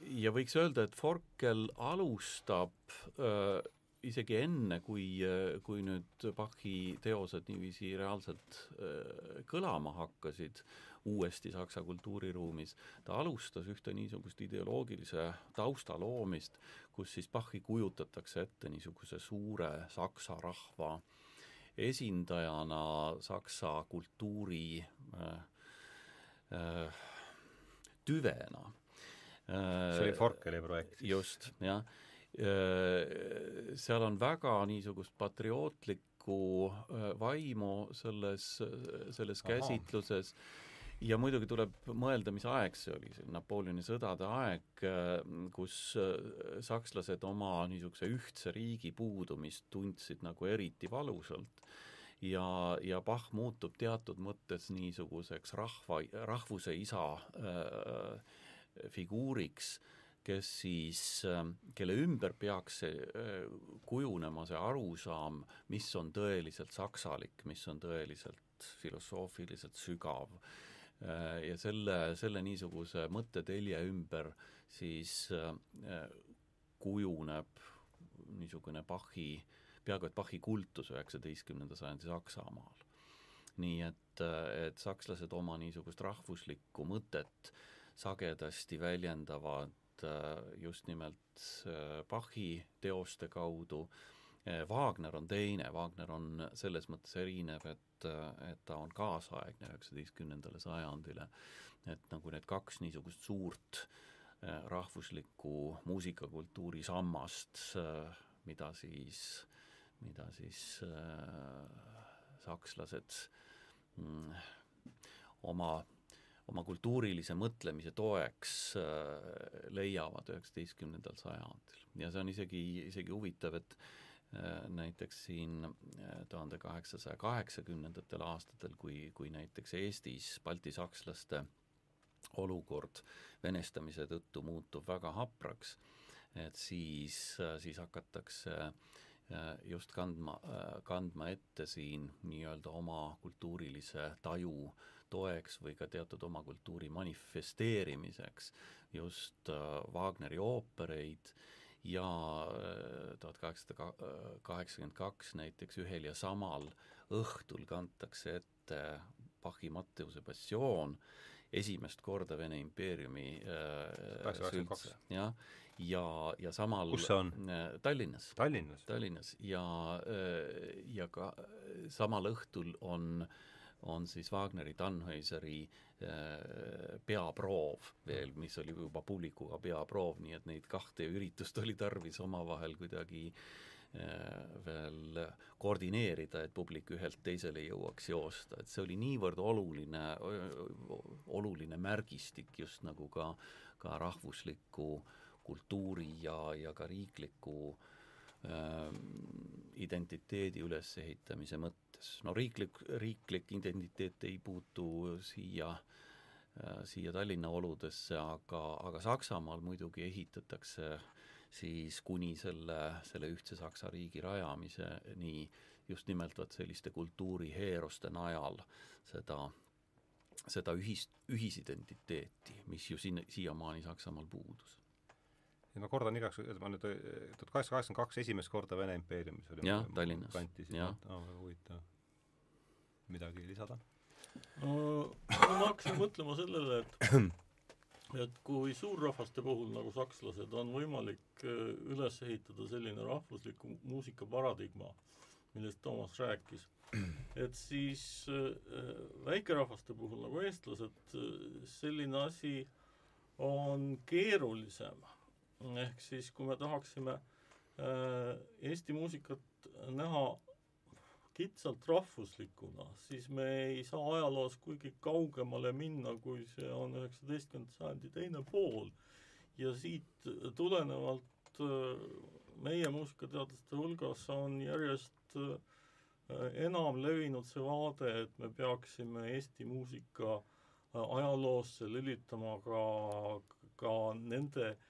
B: ja võiks öelda, et Forkel alustab äh, isegi enne, kui, äh, kui nüüd Bachi teosed niiviisi reaalselt äh, kõlama hakkasid uuesti Saksa kultuuriruumis, ta alustas ühte niisugust ideoloogilise tausta loomist, kus siis Bachi kujutatakse ette niisuguse suure saksa rahva esindajana Saksa kultuuri äh, äh, tüvena.
A: see oli Forkeli projekt.
B: just, jah. seal on väga niisugust patriootlikku vaimu selles, selles Aha. käsitluses ja muidugi tuleb mõelda, mis aeg see oli, see Napoleoni sõdade aeg, kus sakslased oma niisuguse ühtse riigi puudumist tundsid nagu eriti valusalt. Ja, ja Bach muutub teatud mõttes niisuguseks rahva, rahvuse isa äh, figuuriks, kes siis äh,, kelle ümber peaks see äh, kujunema see arusaam, mis on tõeliselt saksalik, mis on tõeliselt filosoofiliselt sügav. äh, ja selle, selle niisuguse mõttetelje ümber siis äh, kujuneb niisugune Bachi äh, peaaegu et Bachi kultus üheksateistkümnenda sajandi Saksamaal. nii et, et sakslased oma niisugust rahvuslikku mõtet sagedasti väljendavad äh, just nimelt äh, Bachi teoste kaudu, äh, Wagner on teine, Wagner on selles mõttes erinev, et, et ta on kaasaegne üheksateistkümnendale sajandile, et nagu need kaks niisugust suurt rahvuslikku muusikakultuuri sammast, mida siis mida siis äh, sakslased mm, oma, oma kultuurilise mõtlemise toeks leiavad üheksateistkümnendal sajandil. ja see on isegi, isegi huvitav, et näiteks siin äh, tuhande kaheksasaja kaheksakümnendatel aastatel, kui, kui näiteks Eestis baltisakslaste olukord venestamise tõttu muutub väga hapraks, et siis, äh, siis hakatakse äh, just kandma, kandma ette siin nii-öelda oma kultuurilise taju toeks või ka teatud oma kultuuri manifesteerimiseks just äh, Wagneri oopereid ja äh, tuhat kaheksasada kaheksakümmend kaks näiteks ühel ja samal õhtul kantakse ette Bachi Matteuse passioon esimest korda Vene impeeriumi äh, jah, ja, ja samal
A: kus see on?
B: Äh, Tallinnas.
A: Tallinnas?
B: Tallinnas ja, äh, ja ka samal õhtul on on siis Wagneri Tannhäuseri äh, peaproov veel, mis oli juba publikuga peaproov, nii et neid kahte üritust oli tarvis omavahel kuidagi veel koordineerida, et publik ühelt teisele jõuaks joosta, et see oli niivõrd oluline, oluline märgistik just nagu ka, ka rahvusliku äh, kultuuri ja, ja ka riikliku äh, identiteedi ülesehitamise mõttes. no riiklik, riiklik identiteet ei puutu siia äh,, siia Tallinna oludesse, aga, aga Saksamaal muidugi ehitatakse siis kuni selle, selle ühtse Saksa riigi rajamiseni just nimelt vot selliste kultuuriheeruste najal seda seda ühist, ühisidentiteeti, mis ju siin, siiamaani Saksamaal puudus
A: ja ma kordan igaks juhuks, et ma nüüd tuhat kaheksasada kaheksakümmend kaks esimest korda Vene impeeriumis olin.
B: jah, Tallinnas.
A: kantisin, väga huvitav. midagi lisada?
C: no ma hakkasin mõtlema sellele, et et kui suurrahvaste puhul, nagu sakslased, on võimalik äh, üles ehitada selline rahvusliku muusika paradigma, millest Toomas rääkis, et siis äh, väikerahvaste puhul, nagu eestlased, selline asi on keerulisem ehk siis kui me tahaksime äh, Eesti muusikat näha kitsalt rahvuslikuna, siis me ei saa ajaloos kuigi kaugemale minna, kui see on üheksateistkümnenda sajandi teine pool. ja siit tulenevalt äh, meie muusikateadlaste hulgas on järjest äh, enam levinud see vaade, et me peaksime Eesti muusika ajaloosse lülitama ka, ka nende äh,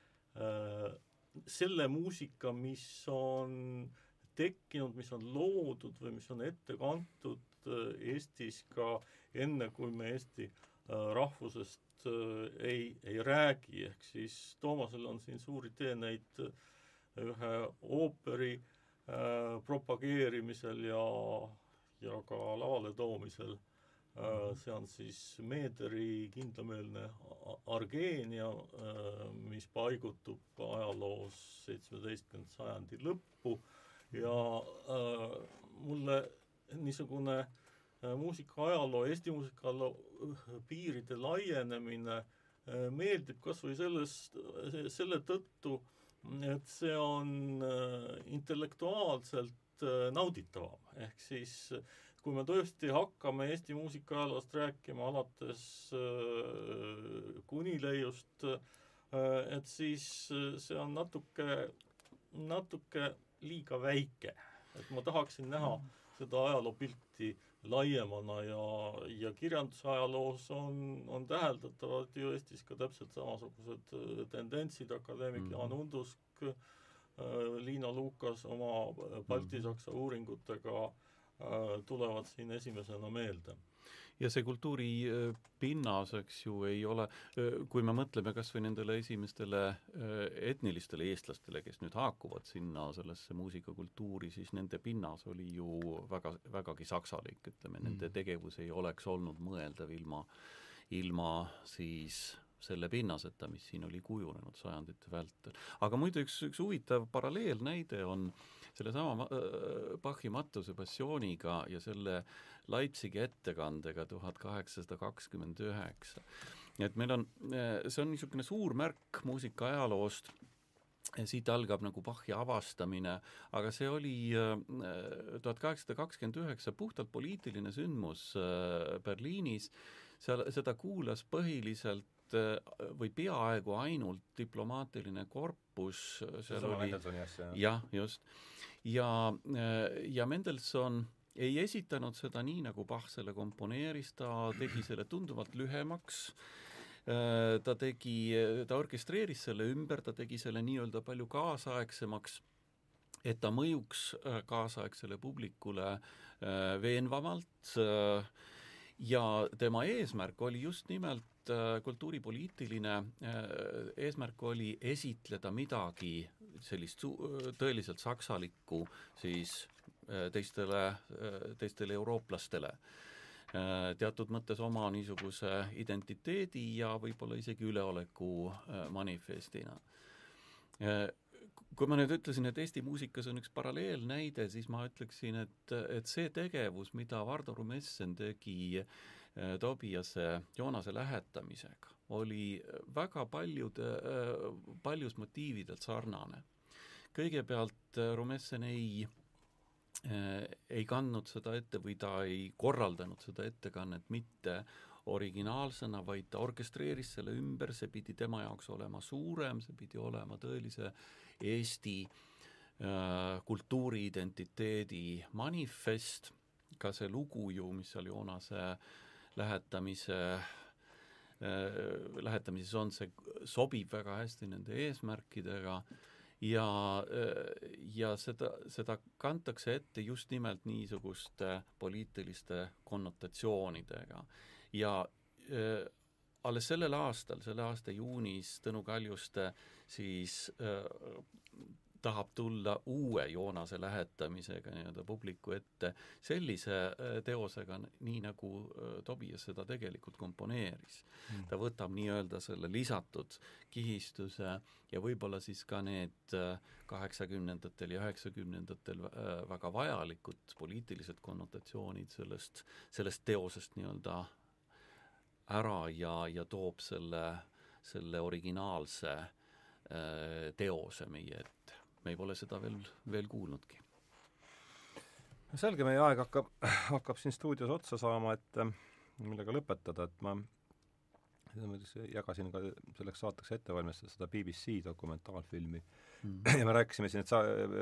C: selle muusika, mis on tekkinud, mis on loodud või mis on ette kantud äh, Eestis ka enne, kui me Eesti äh, rahvusest ei, ei räägi, ehk siis Toomasel on siin suur idee neid ühe ooperi äh, propageerimisel ja, ja ka lavale toomisel. äh, Äh, see on siis Meederi kindlameelne Argeenia, äh, mis paigutub ajaloos seitsmeteistkümnenda sajandi lõppu. Ja äh, mulle niisugune muusikaajaloo, Eesti muusikaajaloo piiride laienemine meeldib kas või sellest, selle tõttu, et see on intellektuaalselt nauditavam, ehk siis äh, kui me tõesti hakkame Eesti muusikaajaloost rääkima alates äh, Kunileiust äh,, et siis äh, see on natuke, natuke liiga väike. et ma tahaksin näha seda ajaloopilti laiemana ja, ja kirjandusajaloos on, on täheldatavad ju Eestis ka täpselt samasugused äh, tendentsid, akadeemik mm -hmm. Jaan Undusk äh,, Liina Lukas oma baltisaksa uuringutega äh, Äh, tulevad siin esimesena meelde
B: ja see kultuuri äh, eks ju, ei ole, äh, kui me mõtleme kas või nendele esimestele etnilistele eestlastele, kes nüüd haakuvad sinna sellesse muusikakultuuri, siis nende pinnas oli ju väga, vägagi saksalik, ütleme, nende mm. tegevus ei oleks olnud mõeldav ilma, ilma siis selle pinnaseta, mis siin oli kujunenud sajandite vältel. aga muide, üks, üks huvitav paralleelnäide on sellesama Bachi Mattuse passiooniga ja selle Leipzigi ettekandega tuhat kaheksasada kakskümmend üheksa. et meil on, see on niisugune suur märk muusika ajaloost, siit algab nagu Bachi avastamine, aga see oli tuhat kaheksasada kakskümmend üheksa puhtalt poliitiline sündmus Berliinis, seal, seda kuulas põhiliselt või peaaegu ainult diplomaatiline korpus, seal oli jah, just. Ja, ja Mendelssohn ei esitanud seda nii, nagu Bach selle komponeeris, ta tegi selle tunduvalt lühemaks, ta tegi, ta orkestreeris selle ümber, ta tegi selle nii-öelda palju kaasaegsemaks, et ta mõjuks kaasaegsele publikule veenvamalt ja tema eesmärk oli just nimelt kultuuripoliitiline eesmärk oli esitleda midagi sellist su-, tõeliselt saksalikku siis äh, teistele, äh, teistele eurooplastele äh, teatud mõttes oma niisuguse identiteedi ja võib-olla isegi üleoleku manifestina. Kui ma nüüd ütlesin, et Eesti muusikas on üks paralleelnäide, siis ma ütleksin, et, et see tegevus, mida Vardo Rumessen tegi Tobiase Joonase lähetamisega, oli väga paljude, paljus motiividelt sarnane. kõigepealt äh, Rumessen ei äh, ei kandnud seda ette või ta ei korraldanud seda ettekannet mitte originaalsena, vaid ta orkestreeris selle ümber, see pidi tema jaoks olema suurem, see pidi olema tõelise Eesti äh, kultuuriidentiteedi manifest, ka see lugu ju, mis seal Joonase lähetamise Äh, lähetamises on, see sobib väga hästi nende eesmärkidega ja, äh, ja seda, seda kantakse ette just nimelt niisuguste poliitiliste konnotatsioonidega. ja alles sellel aastal, selle aasta juunis Tõnu Kaljuste siis äh, tahab tulla uue Joonase lähetamisega nii-öelda publiku ette sellise äh, teosega, nii nagu äh, Tobias seda tegelikult komponeeris. Mm.. ta võtab nii-öelda selle lisatud kihistuse ja võib-olla siis ka need äh, kaheksakümnendatel ja üheksakümnendatel väga vajalikud poliitilised konnotatsioonid sellest, sellest teosest nii-öelda ära ja, ja toob selle, selle originaalse teose meie ette me pole seda veel, veel kuulnudki.
A: selge, meie aeg hakkab, hakkab siin stuudios otsa saama, et äh, millega lõpetada, et ma jagasin ka selleks saateks ette valmistades seda BBC dokumentaalfilmi mm. ja me rääkisime siin, et sa,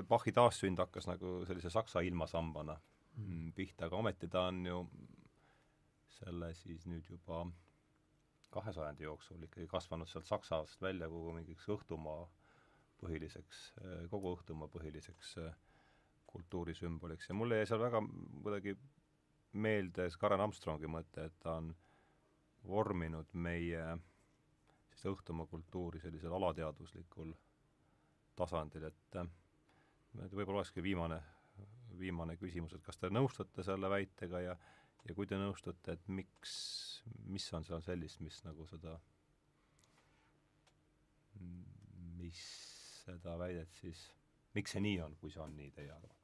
A: Bachi taassünd hakkas nagu sellise saksa ilmasambana mm. pihta, aga ometi ta on ju selle siis nüüd juba kahe sajandi jooksul ikkagi kasvanud sealt Saksast välja kogu mingiks õhtumaa põhiliseks, kogu õhtumaa põhiliseks äh, kultuurisümboliks. Ja mulle jäi seal väga kuidagi meelde Karen Armstrongi mõte, et ta on vorminud meie siis õhtumaa kultuuri sellisel alateadvuslikul tasandil, et äh, et võib-olla olekski viimane, viimane küsimus, et kas te nõustute selle väitega ja ja kui te nõustute, et miks, mis on seal sellist, mis nagu seda, mis seda väidet, siis miks see nii on, kui see on nii teie arvates?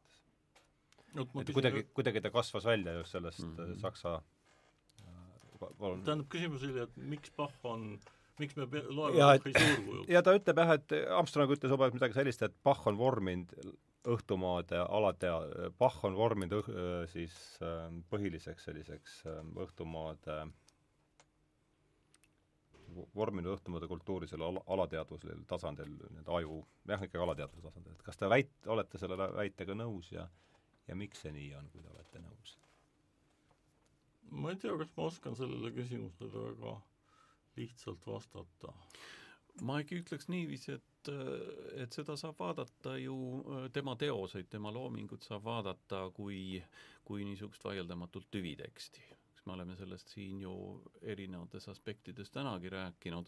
A: et kuidagi, kuidagi ta kasvas välja just sellest mm -hmm. Saksa
C: äh, palun. tähendab, küsimus oli, et miks Bach on miks me loeme Bachi suurkujuks?
A: ja ta ütleb jah, et Armstrong ütles umbes midagi sellist, et Bach on vorminud õhtumaade alatea-, Bach on vorminud õh-, siis äh, põhiliseks selliseks õhtumaade vorminud õhtumaade kultuuri selle ala, alateadvusel tasandil, nii-öelda aju, jah, ikkagi alateadvuse tasandil, et kas te väit-, olete selle väitega nõus ja ja miks see nii on, kui te olete nõus?
C: ma ei tea, kas ma oskan sellele küsimusele väga lihtsalt vastata.
B: ma äkki ütleks niiviisi, et, et seda saab vaadata ju, tema teoseid, tema loomingut saab vaadata kui, kui niisugust vaieldamatult tüviteksti eks me oleme sellest siin ju erinevates aspektides tänagi rääkinud.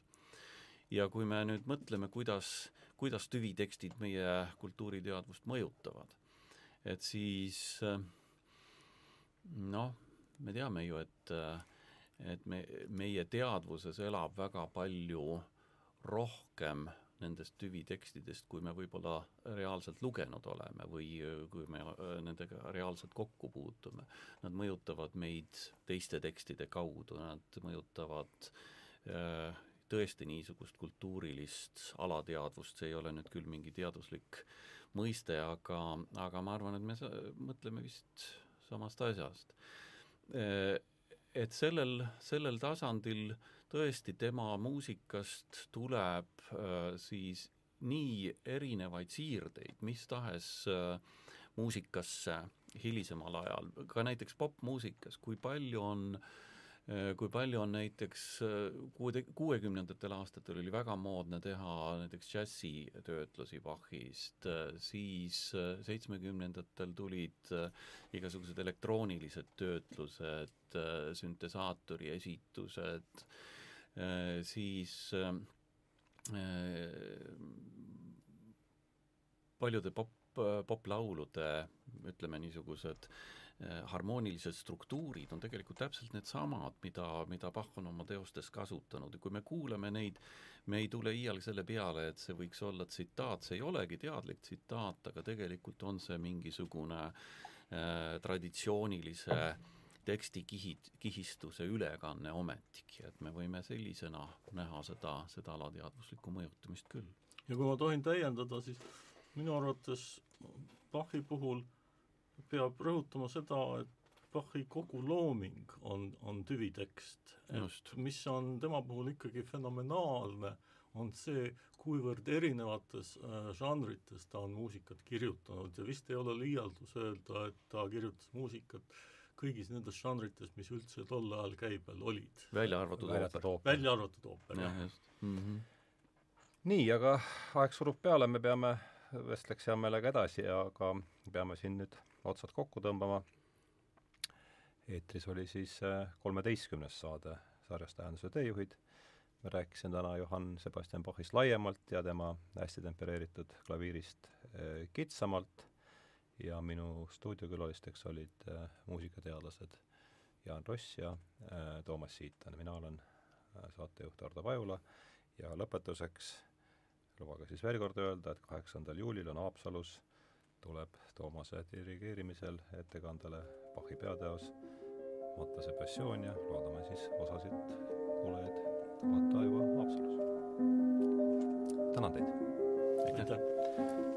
B: ja kui me nüüd mõtleme, kuidas, kuidas tüvitekstid meie kultuuriteadvust mõjutavad, et siis noh, me teame ju, et et me, meie teadvuses elab väga palju rohkem nendest tüvitekstidest, kui me võib-olla reaalselt lugenud oleme või äh, kui me äh, nendega reaalselt kokku puutume. Nad mõjutavad meid teiste tekstide kaudu, nad mõjutavad äh, tõesti niisugust kultuurilist alateadvust, see ei ole nüüd küll mingi teaduslik mõiste, aga, aga ma arvan, et me mõtleme vist samast asjast. Et sellel, sellel tasandil äh, tõesti tema muusikast tuleb äh, siis nii erinevaid siirdeid mis tahes äh, muusikasse hilisemal ajal, ka näiteks popmuusikas, kui palju on äh, kui palju on näiteks kuude, kuuekümnendatel aastatel oli väga moodne teha näiteks džässitöötlusi Bachist, siis seitsmekümnendatel tulid igasugused elektroonilised töötlused, süntesaatori esitused, Äh, siis äh, paljude pop, poplaulude ütleme niisugused äh, harmoonilised struktuurid on tegelikult täpselt needsamad, mida, mida Bach on oma teostes kasutanud. Ja kui me kuulame neid, me ei tule iial selle peale, et see võiks olla tsitaat, see ei olegi teadlik tsitaat, aga tegelikult on see mingisugune äh, traditsioonilise äh, tekstikihid, kihistuse ülekanne ometigi, et me võime sellisena näha seda, seda alateadvuslikku mõjutamist küll.
C: ja kui ma tohin täiendada, siis minu arvates Bachi puhul peab rõhutama seda, et Bachi kogu looming on, on tüvitekst. et mis on tema puhul ikkagi fenomenaalne, on see, kuivõrd erinevates äh, žanrites ta on muusikat kirjutanud ja vist ei ole liialdus öelda, et ta kirjutas muusikat kõigis nendes žanrites, mis üldse tol ajal käibel olid.
B: välja arvatud ooper.
C: välja arvatud ooper,
B: jah. just mm. -hmm.
A: nii, aga aeg surub peale, me peame, vestleks hea meelega edasi, aga peame siin nüüd otsad kokku tõmbama. eetris oli siis äh, kolmeteistkümnes saade sarjast Tähenduse teejuhid. rääkisin täna Johann Sebastian Bachist laiemalt ja tema hästi tempereeritud klaviirist äh, kitsamalt ja minu stuudiokülalisteks olid äh, muusikateadlased Jaan Ross ja äh, Toomas Siitan. mina olen äh, saatejuht Ardo Vajula ja lõpetuseks lubage siis veel kord öelda, et kaheksandal juulil on Haapsalus, tuleb Toomase dirigeerimisel ettekandele Bachi peateos Matase passioon ja loodame siis osasid kuulajaid vaata juba Haapsalus. tänan teid!
C: aitäh!